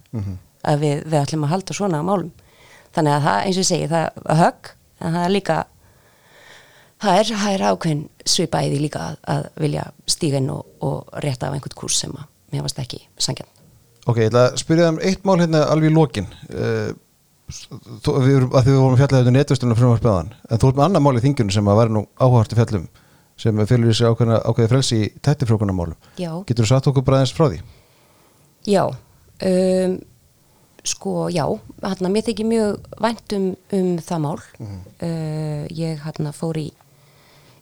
að við, við ætlum að halda svona á málum. Þannig að það, eins og ég segi, það er högg en það er líka það er, það er ákveðin því líka að, að vilja stíga inn og, og rétta af einhvern kurs sem að mér varst ekki sangjarn Ok, ég ætla að spyrja um eitt mál hérna alveg í lokin. Uh, þú, við, erum- að því við vorum að fjalla þetta netvestunum frumvarspjáðan en þú ert með annar mál í þingjunum sem að væri nú áhugart í fjallum sem fylgur þessi ákveði frelsi í tættifrjókunarmálum Já. Getur þú sagt okkur bara eins frá því? Já, um, sko, já, hérna, mér þykir mjög vænt um, um það mál. uh, ég hérna, fór í,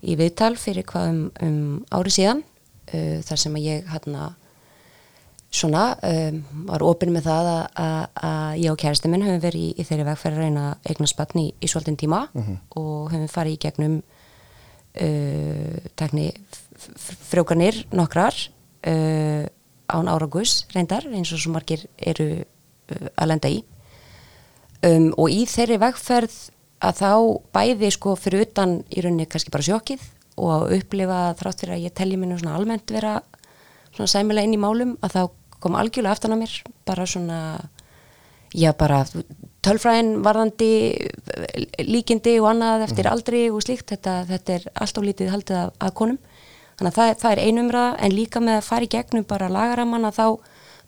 í viðtal fyrir hvað um, um ári síðan, uh, þar sem að ég hérna, svona, um, var opinn með það að, ég og kærasti minn höfum verið í, í þeirri vegferð að reyna eignarspatn í, í svolítinn tíma og höfum farið í gegnum uh, tekni frjókanir nokkrar uh, án áragus reyndar eins og svo margir eru uh, að lenda í. Um, og í þeirri vegferð að þá bæði sko fyrir utan í rauninni kannski bara sjokkið og að upplifa þrátt fyrir að ég telji minni svona almennt vera svona sæmilega inn í málum að þá kom algjörlega aftan á mér bara svona já bara tölfræðin varðandi líkindi og annað eftir aldri og slíkt þetta, þetta er allt og lítið haldið af, af konum þannig að það, það er einumræða en líka með að fara í gegnum bara lagaramann að þá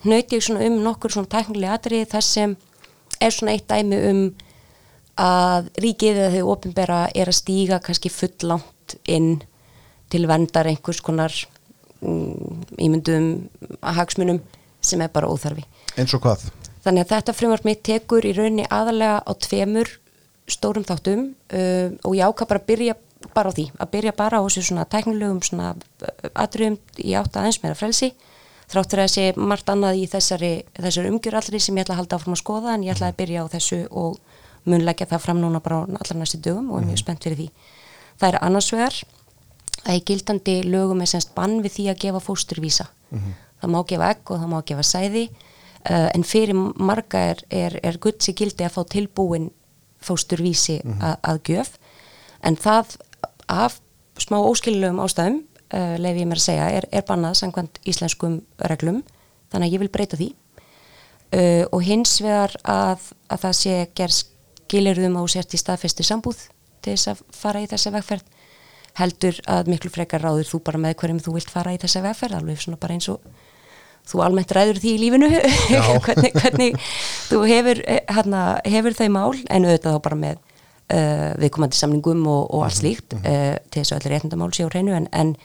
nöyti ég svona um nokkur svona tæknilega atrið þar sem er svona eitt dæmi um að ríkið eða þau ofinbera er að stíga kannski fulllangt inn til vendar einhvers konar um, ímyndum hagsmunum sem er bara óþarfi. eins og hvað? Þannig að þetta frumvart mitt tekur í rauninni aðalega á tveimur stórum þáttum uh, og ég ákvað bara að byrja bara á því, að byrja bara á þessu svona tæknilegum svona atriðum í átt aðeins meira frelsi þráttur að sé margt annað í þessari, þessari umgjur allri sem ég ætla að halda áfram að skoða en ég ætla að byrja á þessu og munleggja það fram núna bara á allar næstu dögum og er mjög spennt fyrir því. Það er annars vegar að í gildandi lögum er semst bann við því að gefa fósturvísa. Það má gefa egg og það má gefa sæði uh, en fyrir marga er, er, er gudsi gildi að fá tilbúin fósturvísi mm -hmm. að gjöf en það af smá óskiljulegum ástæðum uh, leif ég mér að segja, er, er bannað samkvæmt íslenskum reglum. Þannig að ég vil breyta því. Uh, og hins vegar að, að það sé gerð skilirðum á sért í staðfesti sambúð til þess að fara í þessa vegferð heldur að miklu frekar ráður þú bara með hverjum þú vilt fara í þessa vegferð alveg svona bara eins og þú almennt ræður því í lífinu. Hvernig, hvernig þú hefur, hana, hefur þau mál en auðvitað þá bara með uh, viðkomandi samningum og, og allt slíkt uh, til þess að allir réttindamál séu á hreinu en, en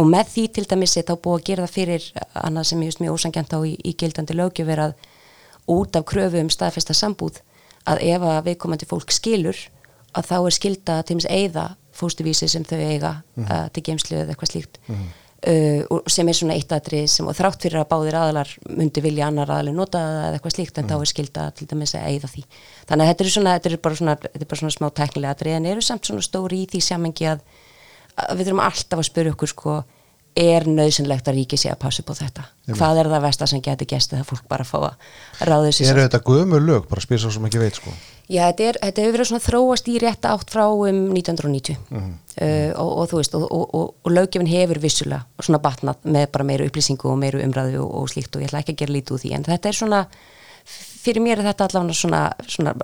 og með því til dæmis er þá búið að gera það fyrir annað sem ég veist mjög ósangjant á í, í gildandi lögjöf er að út af kröfu um staðfesta sambúð að ef að viðkomandi fólk skilur að þá er skilda til og með eigða fóstuvísi sem þau eiga mm -hmm. uh, til geimslu eða eitthvað slíkt mm -hmm. Uh, sem er svona eitt aðrið sem og þrátt fyrir að báðir aðalar myndi vilja annar aðalir nota eða eitthvað slíkt en mm. þá er skilda til dæmis að eigða því þannig að þetta er svona, þetta er bara svona, þetta er bara svona smá tæknilega aðrið en eru samt svona stóri í því samengi að, að við þurfum alltaf að spyrja okkur sko er nöðsynlegt að ríki sé að passa upp á þetta? Jum. hvað er það versta sem getur gæst eða fólk bara fá að ráða þessi Er þetta gömur lög, bara spyr svo sem ekki veit sko? Já, þetta, er, þetta hefur verið svona þróast í rétt átt frá um 1990 mm -hmm. uh, og, og þú veist, og, og, og löggefin hefur vissulega svona batnað með bara meiru upplýsingu og meiru umræðu og slíkt og ég ætla ekki að gera lítið úr því. En þetta er svona, fyrir mér er þetta allavega svona, svona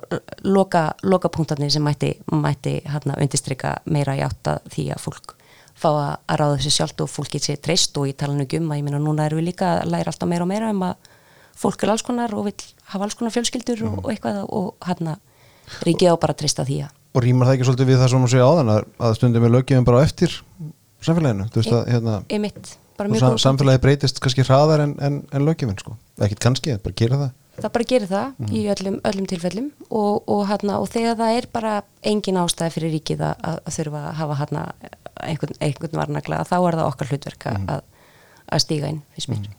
loka, loka punktarnir sem mætti, mætti hérna undistrykka meira í átt að því að fólk fá að, að ráða þessi sjálft og fólk getur sér treyst og ég tala nú ekki um að ég minna núna erum við líka að læra alltaf meira og meira um að fólk er alls konar og vil hafa alls konar fjölskyldur mm. og eitthvað og hérna ríkið á bara treysta því að Og rýmar það ekki svolítið við það sem þú segja áðan að, að stundum við lögjum bara eftir samfélaginu þú veist að hérna sam, samfélagi breytist kannski hraðar en, en, en lögjum sko. ekkit kannski, bara gera það Það bara gerir það mm. í öllum, öllum tilfellum og, og, hérna, og þegar það er bara engin ástæði fyrir ríkið að, að þurfa að hafa hérna, einhvern, einhvern varnagla þá er það okkar hlutverk að, mm. að stíga inn fyrst mér mm.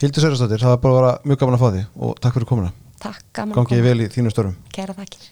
Hildur Sörjastóttir, það er bara að vera mjög gaman að fá því og takk fyrir komuna. Takk, gaman að koma Gangið vel í þínu störum. Kæra takkir